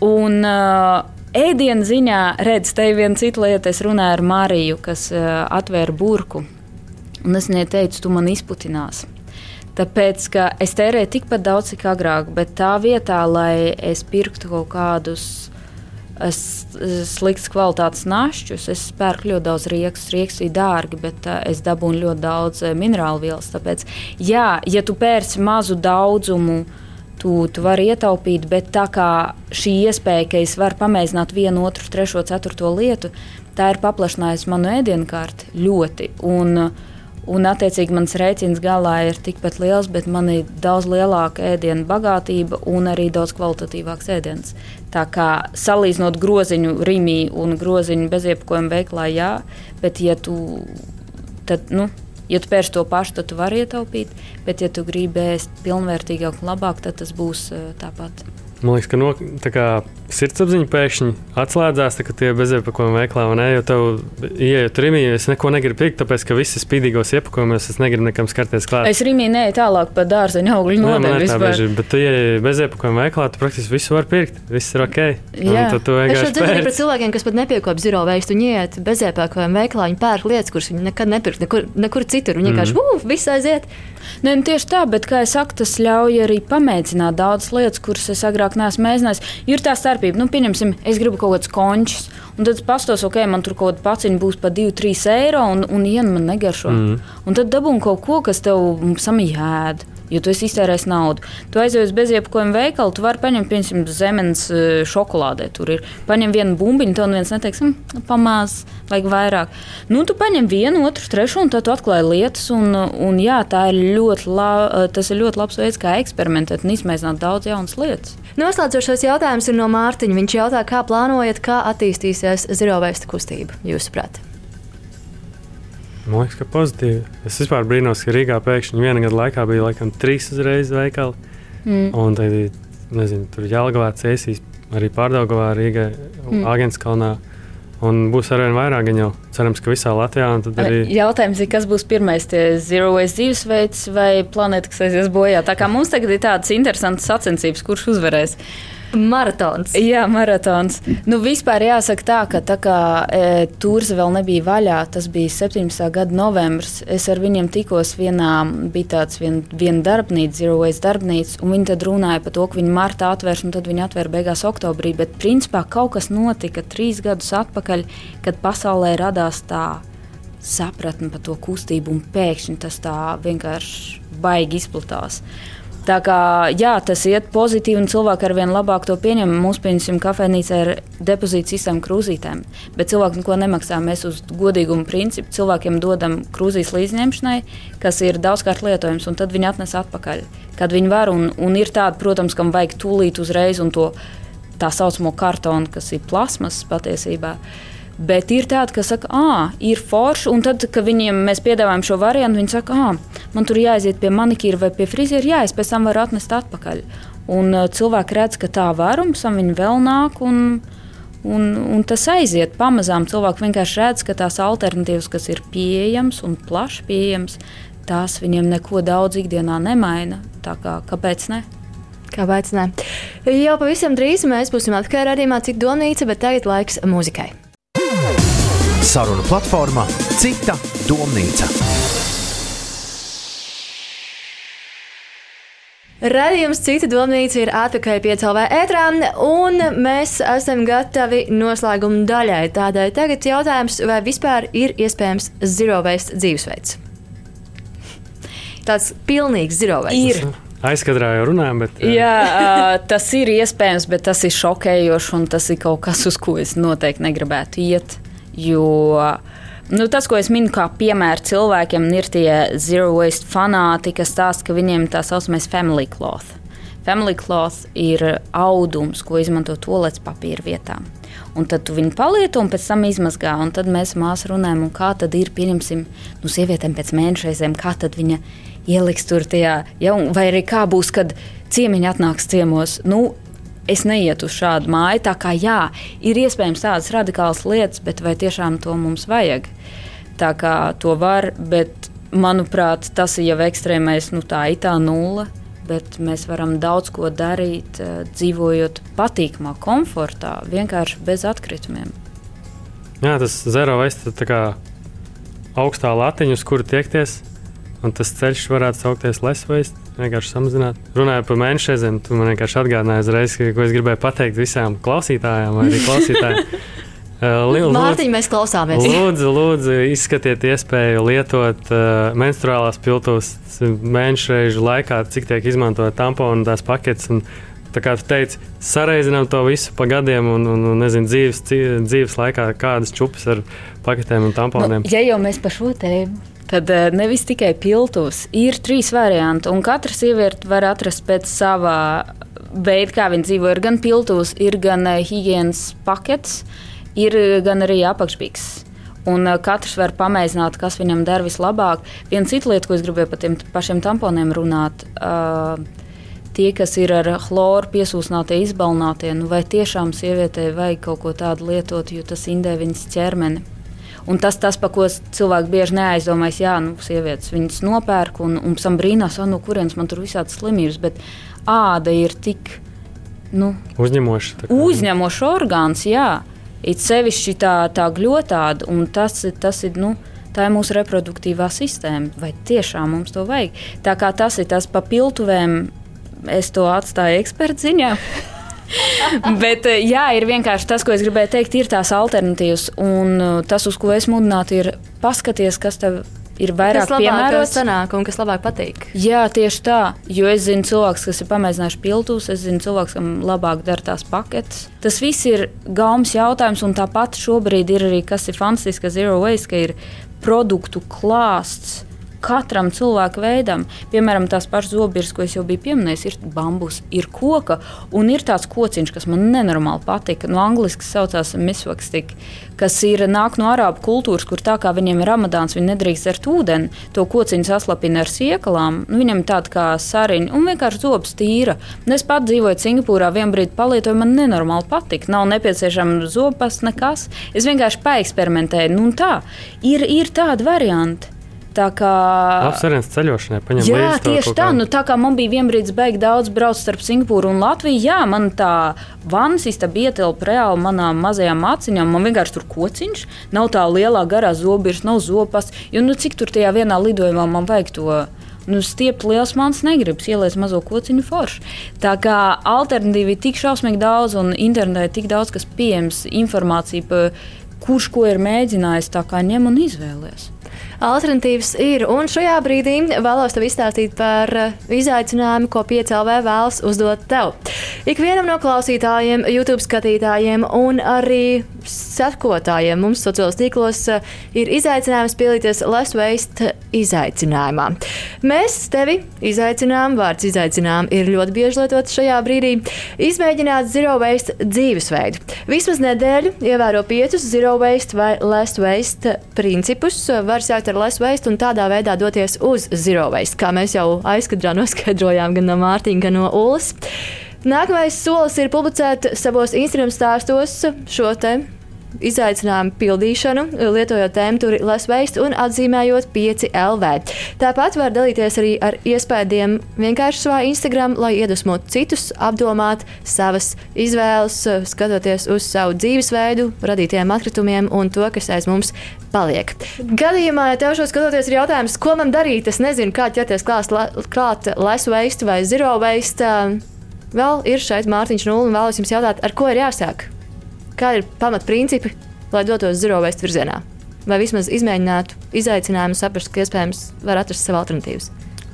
Un, uh, Ēdienu ziņā, redz, te ir viena cita lieta. Es runāju ar Mariju, kas uh, atvēra burku. Un es viņai teicu, tu man izputinās. Tāpēc, ka es tērēju tikpat daudz, cik agrāk, bet tā vietā, lai es pirktu kaut kādus sliktas kvalitātes našķus, es pērku ļoti daudz rīks. Rīks ir dārgi, bet uh, es dabūnu ļoti daudz uh, minerālu vielas. Tāpēc, jā, ja tu pērci mazu daudzumu, uh, tu, tu vari ietaupīt, bet tā kā šī iespēja, ka es varu pamēģināt vienu, otru, trešo, ceturto lietu, tā ir paplašinājusi manu ēdienu kārtu ļoti. Un, un, attiecīgi, mans rēķins galā ir tikpat liels, bet man ir daudz lielāka ēdienu bagātība un arī daudz kvalitatīvāks ēdiens. Tā kā salīdzinot groziņu rīmī un groziņu bezjebkojuma veiklā, jā, bet ja tu tad, nu, Ja tu pērci to pašu, tad tu vari ietaupīt, bet, ja tu gribi ēst pilnvērtīgāk un labāk, tad tas būs uh, tāpat. Man liekas, ka no, kā, sirdsapziņa pēkšņi atslēdzās, tā, kad tie beziepakojumu veiklā un eju tev, ieejot rīmī, es neko negribu pirkt, tāpēc, ka visi spīdīgos iepakojumus es negribu nekam skarties klāt. Es rīmī neju tālāk par dārzeņu augļu nodeļu vispār. Bet, tu, ja beziepakojumu veiklā, tu praktiski visu var pirkt, viss ir ok. Jā, tu vienkārši. Es dzirdēju par cilvēkiem, kas pat nepiekop zero veistu, viņi iet beziepakojumu veiklā, viņi pērk lietas, kuras viņi nekad nepirkt, nekur, nekur citur. Viņi vienkārši, mm. uh, viss aiziet. Ne, nu, tieši tā, bet, kā jau teicu, tas ļauj arī pamēģināt daudzas lietas, kuras es agrāk neesmu mēģinājis. Ir tā starpība, nu, pieņemsim, es gribu kaut kādas končus, un tad es pastos, ok, man tur kaut kāda paciņa būs par 2-3 eiro, un, un ienu man negaršo. Mm. Un tad dabūnu kaut ko, kas tev samijēd jo tu esi iztērējis naudu. Tu aizjūji uz bezjebkuru veikalu, tu vari paņemt, piemēram, zemes šokolādē. Tur ir paņem vienu bumbiņu, tev neviens neteiks, hm, pamāz, vajag vairāk. Nu, tu paņem vienu, otru, trešo, un tad tu atklāji lietas. Un, un jā, tā ir ļoti, la, tas ir ļoti labs veids, kā eksperimentēt un izmēģināt daudz jaunas lietas. Noslēdzošais jautājums ir no Mārtiņa. Viņš jautā, kā plānojat, kā attīstīsies zero waste kustība, jūsuprāt? Man liekas, ka pozitīvi. Es vispār brīnos, ka Rīgā pēkšņi vienā gada laikā bija laikam trīs uzreiz veikali. Mm. Un tad, nezinu, tur Jālgavā, Cēsīs, arī Pārdaugavā, Rīgā, mm. Agenskalnā. Un būs arvien vairāk, jau cerams, ka visā Latvijā. Arī... Jautājums ir, kas būs pirmais, tie zero waste dzīvesveids vai planēta, kas aizies bojā. Tā kā mums tagad ir tādas interesantas sacensības, kurš uzvarēs. Maratons. Jā, maratons. Nu, vispār jāsaka tā, ka tā kā e, tūrs vēl nebija vaļā, tas bija 17. gada novembris. Es ar viņiem tikos vienā, bija tāds vien, viena darbnīca, Zero Waste darbnīca, un viņi tad runāja par to, ka viņi martā atvērs, un tad viņi atvēra beigās oktobrī. Bet principā kaut kas notika trīs gadus atpakaļ, kad pasaulē radās tā sapratne par to kustību, un pēkšņi tas tā vienkārši baigi izplatās. Tā kā jā, tas iet pozitīvi, un cilvēki ar vien labāk to pieņem. Mums, piemēram, kafejnīcā ir depozīta sistēma krūzītēm, bet cilvēki neko nemaksā. Mēs uz godīgumu principu cilvēkiem dodam krūzīs līdzņemšanai, kas ir daudzkārt lietojams, un tad viņi atnes atpakaļ, kad viņi var. Un, un ir tādi, protams, kam vajag tūlīt uzreiz un to tā saucamo kartonu, kas ir plasmas patiesībā. Uh, Bet ir tādi, kas saka, ah, ir forši, un tad, kad viņiem mēs piedāvājam šo variantu, viņi saka, ah, man tur jāaiziet pie manikīra vai pie friziera, jā, es pēc tam varu atnest atpakaļ. Un cilvēki redz, ka tā var, un viņi vēl nāk. Un, Un, un tas aiziet pamazām. Cilvēki vienkārši redz, ka tās alternatīvas, kas ir pieejamas un plaši pieejamas, tās viņiem neko daudz ikdienā nemaina. Tā kā, kāpēc ne? Kāpēc ne? Jau pavisam drīz mēs būsim atkārt redzamā cita domnīca, bet tagad laiks muzikai. Saruna platformā Cita domnīca. Radījums Cita domnīca ir atpakaļ pie CLV ētrā, un mēs esam gatavi noslēguma daļai. Tādēļ tagad jautājums, vai vispār ir iespējams zero waste dzīvesveids? Tāds pilnīgs zero waste. Ir. Aizkadrā jau runājam, bet. Jā, jā tas ir iespējams, bet tas ir šokējoši, un tas ir kaut kas, uz ko es noteikti negribētu iet. Jo nu, tas, ko es minu kā piemēru cilvēkiem, ir tie zero waste fanāti, kas stāsta, ka viņiem tā saucamais family cloth. Family cloth ir audums, ko izmanto toplets papīra vietā. Un tad tu viņu palieto un pēc tam izmazgā. Un tad mēs māsā runājam, kā tad ir, pieņemsim, nu, sievietēm pēc mēneša reizēm, kā tad viņa ieliks tur tajā, ja, vai arī kā būs, kad ciemiņi atnāks ciemos. Nu, es neietu uz šādu māju. Tā kā jā, ir iespējams tādas radikālas lietas, bet vai tiešām to mums vajag? Tā kā to var, bet manuprāt, tas ir jau ekstrēmais, nu tā ir tā nulle. Bet mēs varam daudz ko darīt, eh, dzīvojot patīkamā, komfortā, vienkārši bez atkritumiem. Jā, tas zero waste ir augstā latiņa, uz kuru tiekties. Un tas ceļš varētu saukties waste vienkārši samazināt. Runājot par mēnešu reizēm, tu man vienkārši atgādināji uzreiz, ko es gribēju pateikt visām klausītājām vai arī klausītājiem. Uh, Mārtiņ, mēs klausāmies. Lūdzu, lūdzu, izskatiet iespēju lietot uh, menstruālās piltuvas mēnešu reižu laikā, cik tiek izmantot tamponu un tās paketes. Un, tā kā tu teici, sareizinām to visu pa gadiem un, un, un nezinu, dzīves, dzīves laikā, kādas čupas ar paketēm un tamponiem. Nu, ja jau mēs par šo tēmu tad eh, nevis tikai piltuvs. Ir trīs varianti, un katra sieviete var atrast pēc sava veida, kā viņa dzīvo. Ir gan piltuvs, ir gan eh, higiēnas pakets, ir gan arī apakšbīgs. Un eh, katrs var pamēģināt, kas viņam der vislabāk. Viena cita lieta, ko es gribēju par tiem pašiem tamponiem runāt, uh, tie, kas ir ar chloru piesūsnātie, izbalnātie, nu vai tiešām sievietei vajag kaut ko tādu lietot, jo tas indē viņas ķermeni. Un tas, tas, par ko cilvēki bieži neaizdomājas, jā, nu, sievietes viņas nopērk un, un pēc tam brīnās, no kurienes man tur visādas slimības. Bet āda ir tik nu, uzņemoša. Uzņemošs orgāns, jā. It sevišķi tā, tā gļotāda, un tas, tas ir. Nu, Tā ir mūsu reproduktīvā sistēma. Vai tiešām mums to vajag? Tā kā tas ir tas papiltuvēm, es to atstāju ekspertu ziņā. Bet eh, jā, ir vienkārši tas, ko es gribēju teikt, ir tās alternatīvas. Un eh, tas, uz ko es mudinātu, ir paskaties, kas tev ir vairāk piemērots. Sanāk, un kas labāk patīk. Jā, tieši tā. Jo es zinu cilvēks, kas ir pamēģinājuši piltus, es zinu cilvēks, kam labāk dara tās paketes. Tas viss ir gaumas jautājums, un tāpat šobrīd ir arī, kas ir fantastiski, ka Zero Waste, ka ir produktu klāsts katram cilvēka veidam. Piemēram, tās pašas zobirs, ko es jau biju pieminējis, ir bambus, ir koka un ir tāds kociņš, kas man nenormāli patika. No angļuiski saucās misvakstik, kas ir nāk no arābu kultūras, kur tā kā viņiem ir ramadāns, viņi nedrīkst dzert ūdeni, to kociņu saslapina ar siekalām. Nu, viņam tāda kā sariņa un vienkārši zobs tīra. Un es pat dzīvoju Singapūrā, vienā brīdī palietoju, man nenormāli patika. Nav nepieciešama zopas, nekas. Es vienkārši paeksperimentēju. Nu, tā ir, ir tādi varianti. Tā kā apsvērums ceļošanai, paņem jā, līdzi. Tieši tā, nu, tā kā man bija vienbrīd beigts daudz braukt starp Singapūru un Latviju, jā, man tā vannas istaba ietilpa reāli manām mazajām maciņām. Man vienkārši tur kociņš, nav tā lielā garā zobirs, nav zopas. Jo, nu, cik tur tajā vienā lidojumā man vajag to? Nu, stiept liels mans negribas, ieliec mazo kociņu foršu. Tā kā alternatīvi ir tik šausmīgi daudz, un internetā ir tik daudz, kas pieejams informācija, par kurš ko ir mēģinājis, tā kā ņem un izvēlēties alternatīvas ir. Un šajā brīdī vēlos tev izstāstīt par eh, izaicinājumu, ko piecēlē vēlas uzdot tev. Ikvienam no klausītājiem, YouTube skatītājiem un arī sekotājiem mums sociālos tīklos eh, ir izaicinājums piedalīties Less Waste izaicinājumā. Mēs tevi izaicinām, vārds izaicinām ir ļoti bieži lietots šajā brīdī, izmēģināt Zero Waste dzīvesveidu. Vismaz nedēļu ievēro piecus Zero Waste vai Less Waste principus. Var sākt ar less waste un tādā veidā doties uz zero waste, kā mēs jau aizkadrā noskaidrojām gan no Mārtiņa, gan no Ulas. Nākamais solis ir publicēt savos Instagram stāstos šo te izaicinājumu pildīšanu, lietojot Less Waste un atzīmējot 5 LV. Tāpat var dalīties arī ar iespējām vienkārši savā Instagram, lai iedvesmotu citus, apdomāt savas izvēles, skatoties uz savu dzīvesveidu, radītajiem atkritumiem un to, kas aiz mums paliek. Gadījumā, ja tev šo skatoties, ir jautājums, ko man darīt, es nezinu, kā ķerties klāt, klāt Less Waste vai Zero Waste. Vēl ir šeit Mārtiņš Nulle un vēlos jums jautāt, ar ko ir jāsāk? Kādi ir pamatprincipi, lai dotos zero waste virzienā? Vai vismaz izmēģinātu izaicinājumu, saprast, ka iespējams var atrast sev alternatīvas?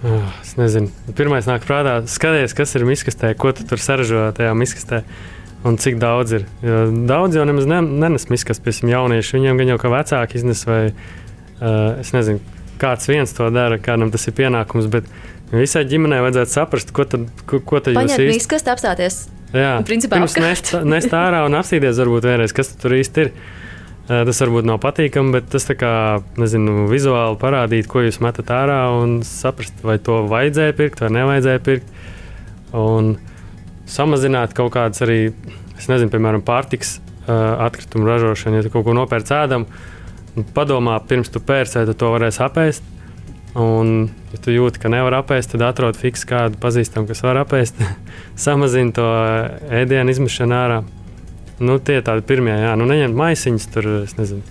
Oh, es nezinu. Pirmais nāk prātā, skaties, kas ir miskastē, ko tu tur saražo tajā miskastē. Un cik daudz ir? Jo daudz jau nemaz ne, nenes miskas, piemēram, jaunieši. Viņiem gan jau kā vecāki iznes, vai uh, es nezinu, kāds viens to dara, kādam tas ir pienākums. Bet visai ģimenei vajadzētu saprast, ko tad, ko, ko tad jūs īstenībā. Miskas apstāties Jā, principā pirms nest, nest ārā un apstīties, varbūt vienreiz, kas tur īsti ir. Tas varbūt nav patīkami, bet tas kā, nezinu, vizuāli parādīt, ko jūs metat ārā un saprast, vai to vajadzēja pirkt vai nevajadzēja pirkt. Un samazināt kaut kādas arī, es nezinu, piemēram, pārtiks atkritumu ražošanu. Ja tu kaut ko nopērci ēdam, padomā, pirms tu pērci, vai tu to varēsi apēst Un, ja tu jūti, ka nevar apēst, tad atrod fiksu kādu pazīstamu, kas var apēst, samazina to ēdienu izmešanu ārā. Nu, tie ir tādi pirmie, jā, nu, neņemt maisiņus tur, es nezinu.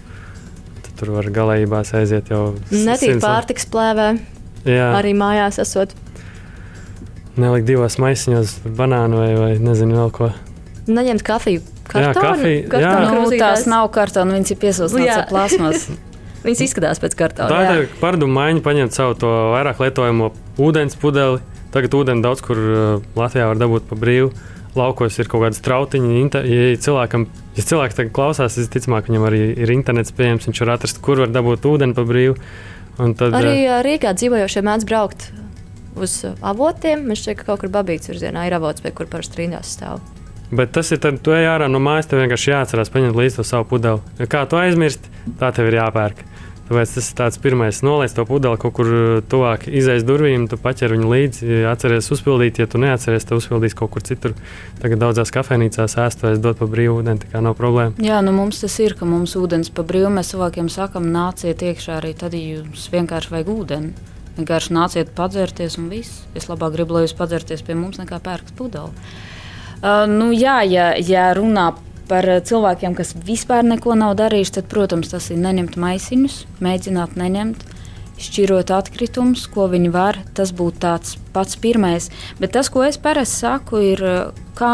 Tur var galējībās aiziet jau. Netīk pārtiks plēvē. Jā. Arī mājās esot. Nelikt divos maisiņos banānu vai, vai nezinu vēl ko. Neņemt kafiju. Kartonu, jā, kafija. Kartonu, jā. Nu, tās nav kartona, viņas ir piesūtītas ar plasmas. Viņas izskatās pēc kartona. Tā ir paradumu maiņa, paņemt savu to vairāk lietojamo ūdens pudeli. Tagad ūdeni daudz kur uh, Latvijā var dabūt pa brīvu. Laukos ir kaut kāda strautiņa. Ja cilvēkam, ja cilvēks tagad klausās, visticamāk, viņam arī ir internets pieejams, viņš var atrast, kur var dabūt ūdeni pa brīvu. Tad, arī uh, Rīgā dzīvojošie mēdz braukt uz avotiem. Man šķiet, ka kaut kur Babīts virzienā ir avots, pie kur parasti rindās stāv. Bet tas ir tad, tu ej ārā no mājas, tev vienkārši jāatcerās paņemt līdzi to savu pudeli. Kā tu aizmirsti, tā tev ir jāpērk. Tāpēc tas ir tāds pirmais, nolaist to pudeli kaut kur uh, tuvāk izējas durvīm, tu paķer viņu līdzi, atceries uzpildīt, ja tu neatceries, tad uzpildīs kaut kur citur. Tagad daudzās kafejnīcās ēstuvēs dot pa brīvu ūdeni, tā kā nav problēma. Jā, nu mums tas ir, ka mums ūdens pa brīvu mēs cilvēkiem sakam, nāciet iekšā arī tad, ja jums vienkārši vajag ūdeni. Vienkārši nāciet padzerties un viss. Es labāk gribu, lai jūs padzerties pie mums nekā pērkat pudeli. Uh, nu, jā, ja, ja runā par cilvēkiem, kas vispār neko nav darījuši, tad, protams, tas ir neņemt maisiņus, mēģināt neņemt, šķirot atkritumus, ko viņi var. Tas būtu tāds pats pirmais. Bet tas, ko es parasti saku, ir, kā,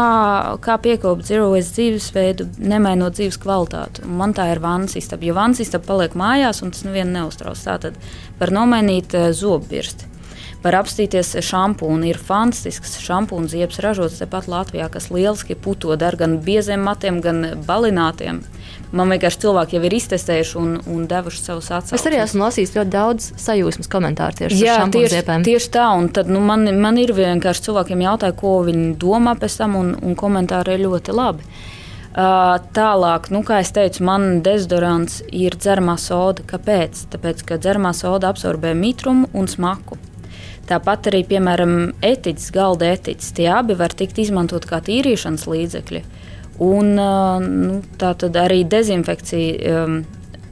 kā piekopt zero waste dzīvesveidu, nemainot dzīves kvalitāti. Un man tā ir vannas istaba. Jo vannas istaba paliek mājās, un tas nevienu neuztrauc. Tā tad var nomainīt zobbirsti var apstīties šampūnu. Ir fantastisks šampūnu ziepes ražots tepat Latvijā, kas lieliski puto dar gan bieziem matiem, gan balinātiem. Man vienkārši cilvēki jau ir iztestējuši un, un devuši savus atsauksmes. Es arī esmu lasījis ļoti daudz sajūsmas komentāru tieši Jā, par tieši, ziepēm. tieši tā, un tad nu, man, man ir vienkārši cilvēkiem jautāja, ko viņi domā pēc tam, un, un komentāri ir ļoti labi. Uh, tālāk, nu, kā jau teicu, man dezodorants ir dzeramā soda. Kāpēc? Tāpēc, ka dzeramā soda absorbē mitrumu un smaku. Tāpat arī, piemēram, etiķis, galda etiķis, tie abi var tikt izmantot kā tīrīšanas līdzekļi. Un nu, tā tad arī dezinfekcija,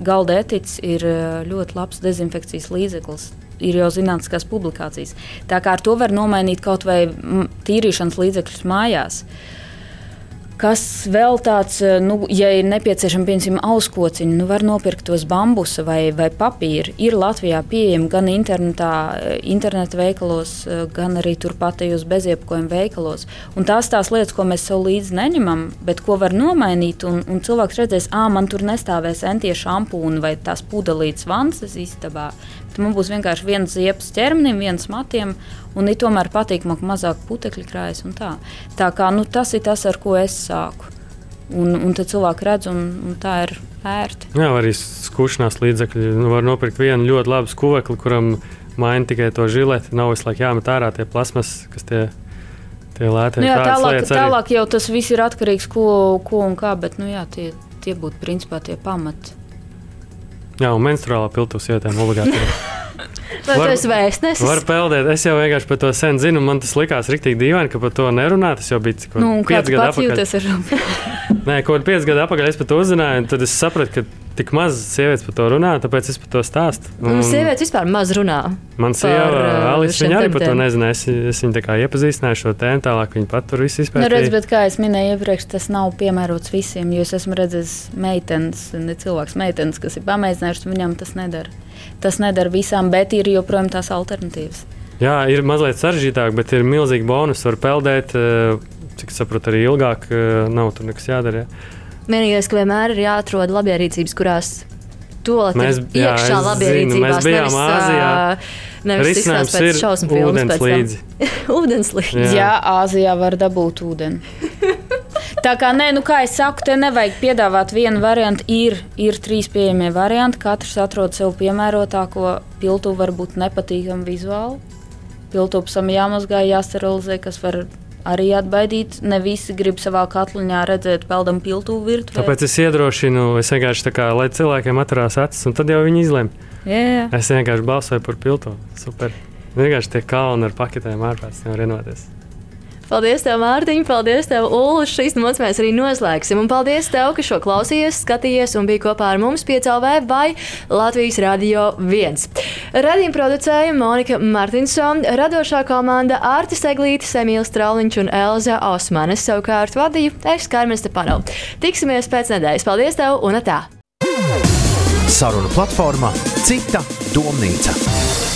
galda etiķis ir ļoti labs dezinfekcijas līdzeklis. Ir jau zinātniskās publikācijas. Tā kā ar to var nomainīt kaut vai tīrīšanas līdzekļus mājās. Uh, Kas vēl tāds, eh, nu, ja ir nepieciešama, piemēram, auskociņa, nu, var nopirkt tos bambusa vai, vai papīra. Ir Latvijā pieejami gan internetā, eh, interneta veikalos, eh, gan arī turpat tajos beziepakojuma veikalos. Un tās tās lietas, ko mēs sev līdzi neņemam, bet ko var nomainīt, un, un cilvēks redzēs, ah, man tur nestāvēs entie šampūni vai tās pudelītes vannas istabā. Tad man būs vienkārši viens ziepes ķermenim, viens matiem, un ir tomēr patīkamāk, mazāk putekļi krājas. Tā. tā kā nu, tas ir tas, ar ko es sāku. Un, un tad cilvēki redz, un, un tā ir ērti. Jā, arī skūšanās līdzekļi. Nu, var nopirkt vienu ļoti labu skuvekli, kuram maina tikai to žileti. Nav visu laiku jāmet ārā tie plasmas, kas tie tie lētie. Nu, jā, tālāk, tālāk jau tas viss ir atkarīgs no ko, ko un kā, bet nu, jā, tie, tie būtu principā tie pamati. Jā, un menstruālā piltuvs sievietēm obligāti. Vai var, tu esi vēstnesis? Var peldēt. Es jau vienkārši par to sen zinu. Man tas likās rīktīgi dīvaini, ka par to nerunā. Tas jau bija cik nu, pieci gadi atpakaļ. Nē, kaut kādā pieci gadi atpakaļ es par to uzzināju. Tad es sapratu, ka tik maz sievietes par to runā, tāpēc es par to stāstu. Un, un sievietes vispār maz runā. Man sieva, uh, Alice, viņa arī par to nezināja. Es, es viņu tā kā iepazīstināju šo tēmu, tālāk viņa pat tur viss izpētīja. Nu, redz, bet kā es minēju iepriekš, tas nav piemērots visiem, jo es esmu redzējis meitenes, ne cilvēks, meitenes, kas ir pamēģinājušas, viņam tas nedara. Tas nedara visām, bet ir joprojām tās alternatīvas. Jā, ir mazliet sarežģītāk, bet ir milzīgi bonus. Var peldēt, uh, cik saprotu, arī ilgāk. Uh, nav tur nekas jādara. Ja. Vienīgais, ka vienmēr ir jāatrod labierīcības, kurās mēs, jā, iekšā labierīcībās. Mēs bijām nevis, Āzijā. Nevis Risinājums ir šausmu filmas ūdens līdzi. ūdens līdzi. Jā. jā, Āzijā var dabūt ūdeni. Tā kā nē, nu kā es saku, te nevajag piedāvāt vienu variantu. Ir, ir trīs pieejamie varianti. Katrs atrod sev piemērotāko. Piltu var būt nepatīkami vizuāli. Piltūpsam jāmazgā, jāsterilizē, kas var arī atbaidīt. Ne visi grib savā katliņā redzēt peldam piltu virtuvē. Tāpēc es iedrošinu, es vienkārši tā kā, lai cilvēkiem atcerās acis, un tad jau viņi izlem. Jā, jā. Es vienkārši balsoju par piltu. Super. Vienkārši tie kalni ar paketēm ārpus nevar renoties. Paldies, tev, Mārtiņ, paldies, tev, Ulu. Šīs mums mēs arī noslēgsim. Un paldies tev, ka šo klausījies, skatījies un bija kopā ar mums piecēlvē vai Latvijas Radio 1. Radījuma producēja Monika Martinsona, radošā komanda Ārtis Eglītis, Emīls Trauliņš un Elza Osmanes. Savukārt vadīju es Karmen Stepanov. Tiksimies pēc nedēļas. Paldies tev un tā! Saruna platformā Cita domnīca.